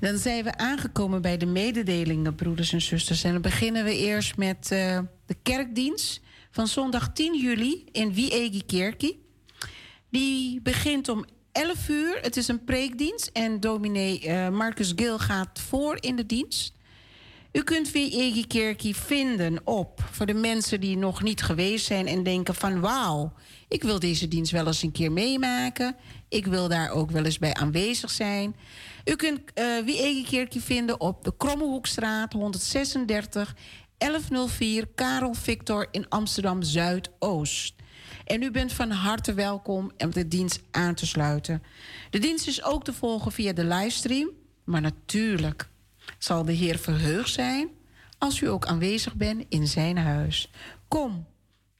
Dan zijn we aangekomen bij de mededelingen, broeders en zusters. En dan beginnen we eerst met eh, de kerkdienst van zondag 10 juli in Wiegi Kerkie. Die begint om 11 uur. Het is een preekdienst en dominee eh, Marcus Gil gaat voor in de dienst. U kunt Wiegi Kerkie vinden op, voor de mensen die nog niet geweest zijn en denken van wauw, ik wil deze dienst wel eens een keer meemaken. Ik wil daar ook wel eens bij aanwezig zijn. U kunt uh, Wie Kerkje vinden op de Krommehoekstraat 136 1104 Karel Victor in Amsterdam Zuidoost. En u bent van harte welkom om de dienst aan te sluiten. De dienst is ook te volgen via de livestream. Maar natuurlijk zal de Heer verheugd zijn als u ook aanwezig bent in zijn huis. Kom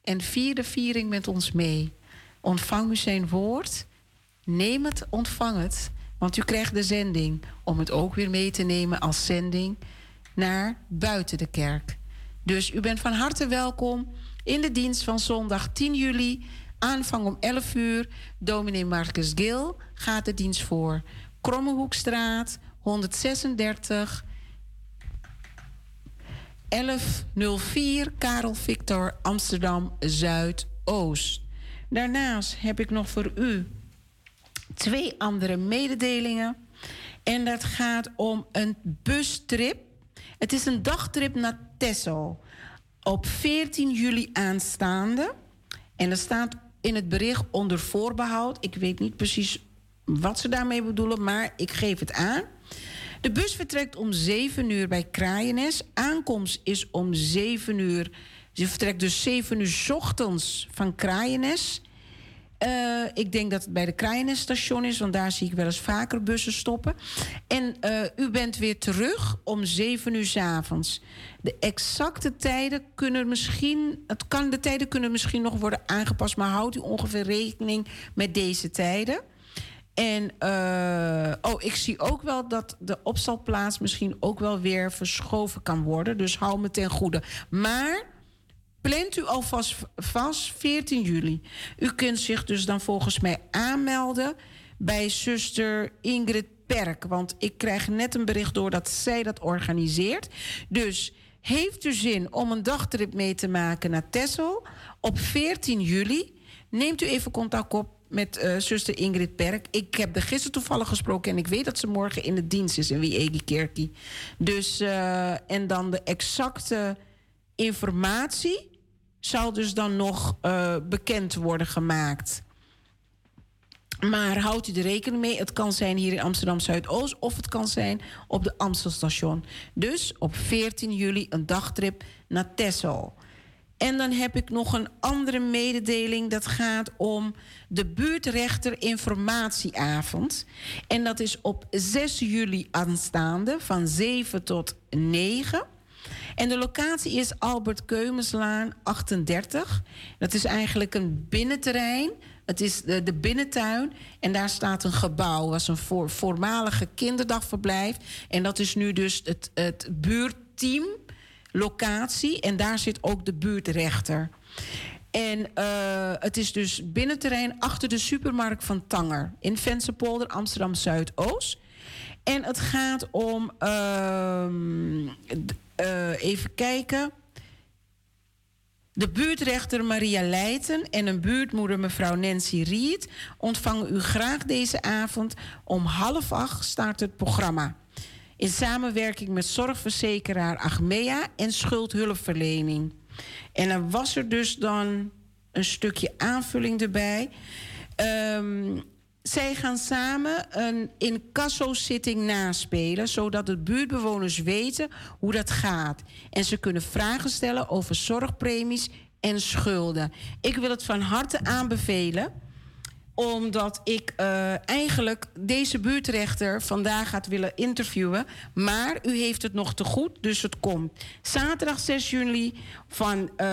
en vier de viering met ons mee. Ontvang u zijn woord. Neem het, ontvang het. Want u krijgt de zending om het ook weer mee te nemen als zending naar buiten de kerk. Dus u bent van harte welkom in de dienst van zondag 10 juli. Aanvang om 11 uur. Dominee Marcus Gil gaat de dienst voor. Krommehoekstraat 136 1104 Karel Victor Amsterdam Zuidoost. Daarnaast heb ik nog voor u twee andere mededelingen. En dat gaat om een bustrip. Het is een dagtrip naar Texel. Op 14 juli aanstaande. En er staat in het bericht onder voorbehoud. Ik weet niet precies wat ze daarmee bedoelen, maar ik geef het aan. De bus vertrekt om 7 uur bij Kraaienes. Aankomst is om 7 uur. Ze vertrekt dus 7 uur ochtends van Kraaienes. Uh, ik denk dat het bij de Kraaienes-station is, want daar zie ik wel eens vaker bussen stoppen. En uh, u bent weer terug om 7 uur 's avonds. De exacte tijden kunnen misschien, het kan, de tijden kunnen misschien nog worden aangepast, maar houdt u ongeveer rekening met deze tijden. En uh, oh, ik zie ook wel dat de opstalplaats misschien ook wel weer verschoven kan worden. Dus hou me ten goede. Maar plant u alvast vast 14 juli. U kunt zich dus dan volgens mij aanmelden bij zuster Ingrid Perk. Want ik krijg net een bericht door dat zij dat organiseert. Dus heeft u zin om een dagtrip mee te maken naar Texel op 14 juli? Neemt u even contact op met uh, zuster Ingrid Perk. Ik heb er gisteren toevallig gesproken en ik weet dat ze morgen in de dienst is in Wiegi Kerkie. Dus, uh, en dan de exacte informatie zal dus dan nog uh, bekend worden gemaakt. Maar houdt u er rekening mee, het kan zijn hier in Amsterdam Zuidoost of het kan zijn op de Amstelstation. Dus op 14 juli een dagtrip naar Texel. En dan heb ik nog een andere mededeling. Dat gaat om de buurtrechter informatieavond. En dat is op 6 juli aanstaande van 7 tot 9. En de locatie is Albert Keumenslaan 38. Dat is eigenlijk een binnenterrein. Het is de, de binnentuin. En daar staat een gebouw. Was een voor, voormalige kinderdagverblijf. En dat is nu dus het, het buurtteam locatie. En daar zit ook de buurtrechter. En uh, het is dus binnenterrein achter de supermarkt van Tanger. In Vensterpolder, Amsterdam Zuidoost. En het gaat om. ehm, eh, even kijken. De buurtrechter Maria Leijten en een buurtmoeder mevrouw Nancy Riet ontvangen u graag deze avond. Om half acht start het programma. In samenwerking met zorgverzekeraar Achmea en schuldhulpverlening. En er was er dus dan een stukje aanvulling erbij. Ehm, zij gaan samen een incasso-zitting naspelen, zodat de buurtbewoners weten hoe dat gaat. En ze kunnen vragen stellen over zorgpremies en schulden. Ik wil het van harte aanbevelen omdat ik eh, eigenlijk deze buurtrechter vandaag gaat willen interviewen. Maar u heeft het nog te goed, dus het komt. Zaterdag 6 juli van eh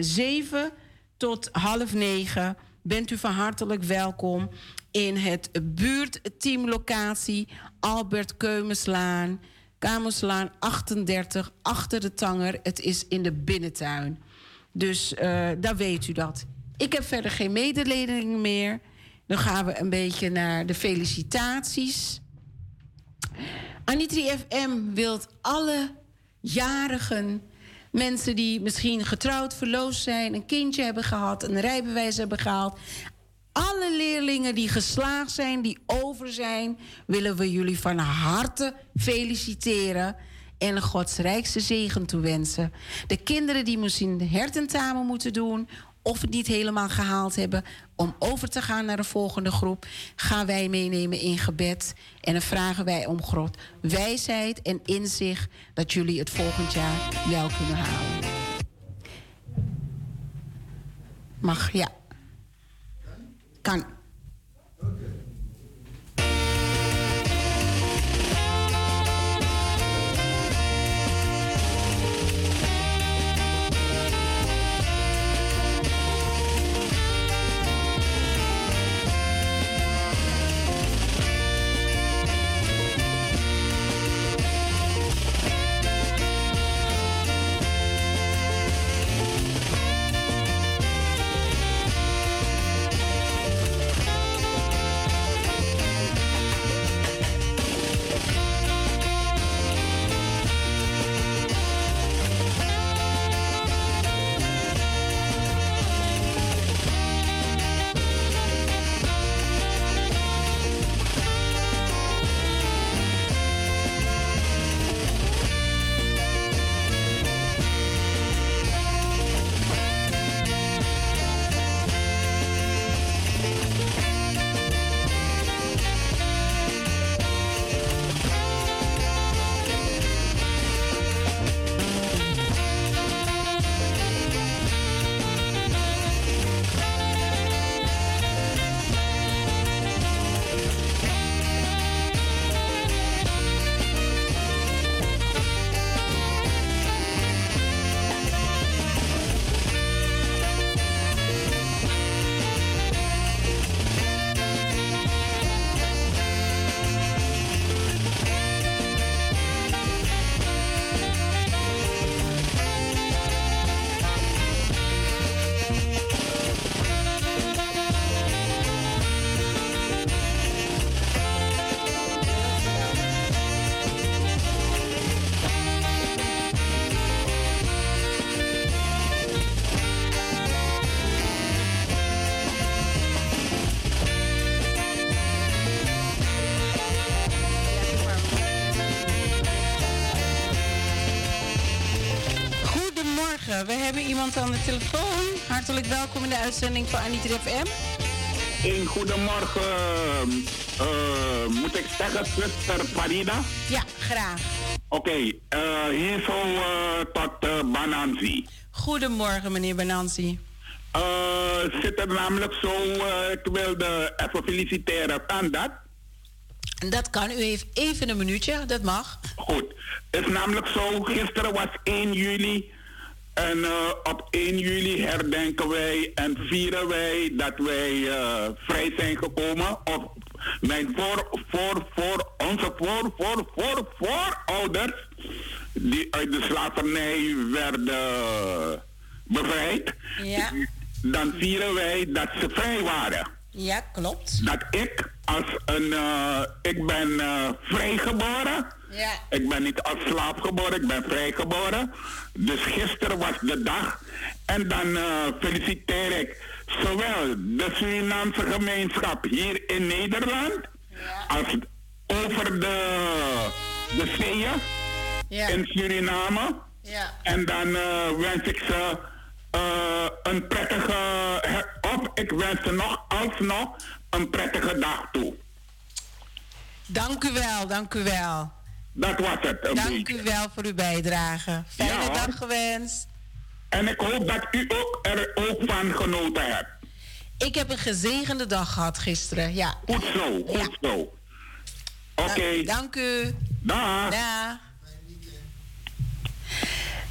7 tot half 9 bent u van hartelijk welkom in het buurtteamlocatie Albert Keumenslaan. Kamerslaan 38, achter de Tanger. Het is in de binnentuin. Dus eh daar weet u dat. Ik heb verder geen mededelingen meer. Dan gaan we een beetje naar de felicitaties. Anitri FM wil alle jarigen, mensen die misschien getrouwd, verloofd zijn, een kindje hebben gehad, een rijbewijs hebben gehaald. Alle leerlingen die geslaagd zijn, die over zijn, willen we jullie van harte feliciteren en Gods rijkste zegen toewensen. De kinderen die misschien hertentamen moeten doen of het niet helemaal gehaald hebben om over te gaan naar de volgende groep, gaan wij meenemen in gebed en dan vragen wij om God wijsheid en inzicht dat jullie het volgend jaar wel kunnen halen. Mag, ja. Kan. We hebben iemand aan de telefoon. Hartelijk welkom in de uitzending van Anitri FM. Een goedemorgen. eh, moet ik zeggen, zuster Farida? Ja, graag. Oké, eh, hier zo eh, tot Bananzi. Goedemorgen, meneer Benansi. Eh, zit er namelijk zo, eh, ik wilde even feliciteren. Kan dat? Dat kan. U heeft even een minuutje, dat mag. Goed. Het is namelijk zo, gisteren was 1 juli. En eh, op 1 juli herdenken wij en vieren wij dat wij eh, vrij zijn gekomen. Of mijn voor, voor, voor, onze voor, voor, voor, voorouders, die uit de slavernij werden bevrijd. Ja. Dan vieren wij dat ze vrij waren. Ja, klopt. Dat ik als een. eh, ik ben eh, vrijgeboren. Ja. Ik ben niet als slaaf geboren, ik ben vrijgeboren. Dus gisteren was de dag. En dan eh, feliciteer ik zowel de Surinaamse gemeenschap hier in Nederland. als over de, de zeeën Ja. in Suriname. Ja. En dan eh, wens ik ze eh, een prettige. Of ik wens ze nog alsnog een prettige dag toe. Dank u wel, dank u wel. Dat was het. Dank beetje. u wel voor uw bijdrage. Fijne Ja, dag gewenst. En ik hoop dat u ook er ook van genoten hebt. Ik heb een gezegende dag gehad gisteren, ja. Goed zo, goed zo. Oké. Dank u. Dag. Dag.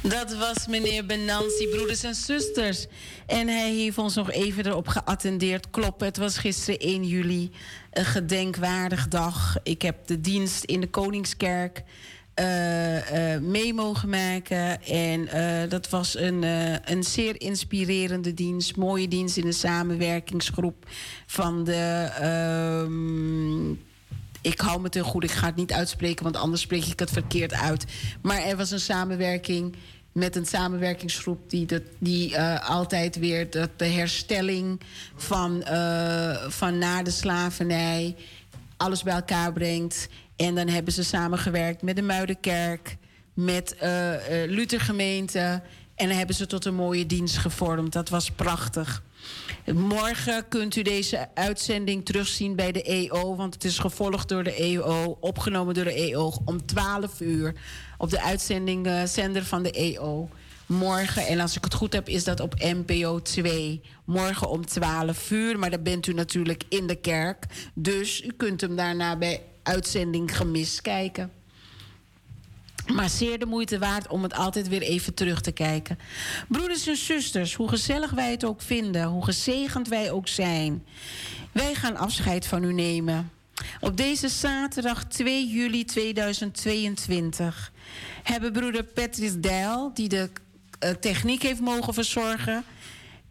Dat was meneer Benansi, broeders en zusters. En hij heeft ons nog even erop geattendeerd. Klopt, het was gisteren 1 juli. Een gedenkwaardig dag. Ik heb de dienst in de Koningskerk eh, mee mogen maken. En eh, dat was een, een zeer inspirerende dienst. Mooie dienst in de samenwerkingsgroep van de... ehm, ik hou me ten goed, ik ga het niet uitspreken, want anders spreek ik het verkeerd uit. Maar er was een samenwerking met een samenwerkingsgroep die, dat, die eh, altijd weer dat de herstelling van, eh, van na de slavernij alles bij elkaar brengt. En dan hebben ze samengewerkt met de Muidenkerk, met eh, Luthergemeente. En dan hebben ze tot een mooie dienst gevormd. Dat was prachtig. Morgen kunt u deze uitzending terugzien bij de EO, want het is gevolgd door de EO, opgenomen door de EO om 12 uur op de uitzending zender van de EO. Morgen, en als ik het goed heb, is dat op NPO 2. Morgen om 12 uur, maar dan bent u natuurlijk in de kerk. Dus u kunt hem daarna bij uitzending gemist kijken. Maar zeer de moeite waard om het altijd weer even terug te kijken. Broeders en zusters, hoe gezellig wij het ook vinden, hoe gezegend wij ook zijn. Wij gaan afscheid van u nemen. Op deze zaterdag 2 juli 2022 hebben broeder Patrice Dijl, die de eh, techniek heeft mogen verzorgen,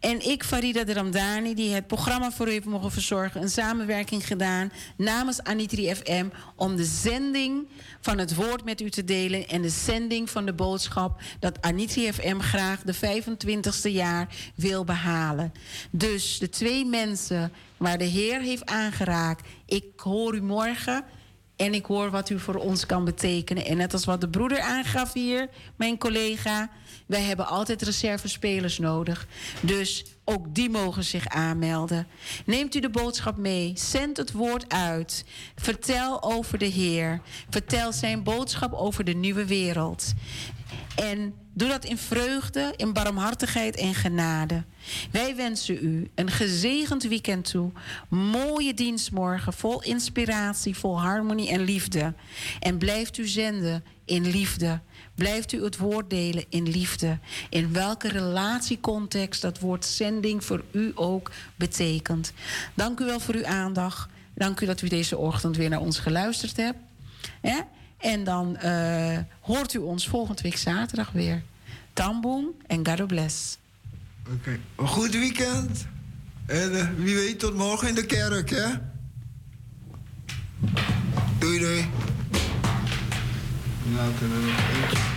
en ik, Farida de Ramdani, die het programma voor u heeft mogen verzorgen, een samenwerking gedaan namens Anitri FM om de zending van het woord met u te delen en de zending van de boodschap dat Anitri FM graag de 25ste jaar wil behalen. Dus de twee mensen waar de Heer heeft aangeraakt, ik hoor u morgen. En ik hoor wat u voor ons kan betekenen. En net als wat de broeder aangaf hier, mijn collega. Wij hebben altijd reservespelers nodig. Dus ook die mogen zich aanmelden. Neemt u de boodschap mee. Zend het woord uit. Vertel over de Heer. Vertel zijn boodschap over de nieuwe wereld. En doe dat in vreugde, in barmhartigheid en genade. Wij wensen u een gezegend weekend toe. Mooie dienstmorgen, vol inspiratie, vol harmonie en liefde. En blijft u zenden in liefde. Blijft u het woord delen in liefde. In welke relatiecontext dat woord zending voor u ook betekent. Dank u wel voor uw aandacht. Dank u dat u deze ochtend weer naar ons geluisterd hebt. En dan eh, hoort u ons volgende week zaterdag weer. Tamboom en God bless. Oké, een goed weekend. En eh, wie weet tot morgen in de kerk, hè? Doei, doei. Nou, kunnen we nog eentje.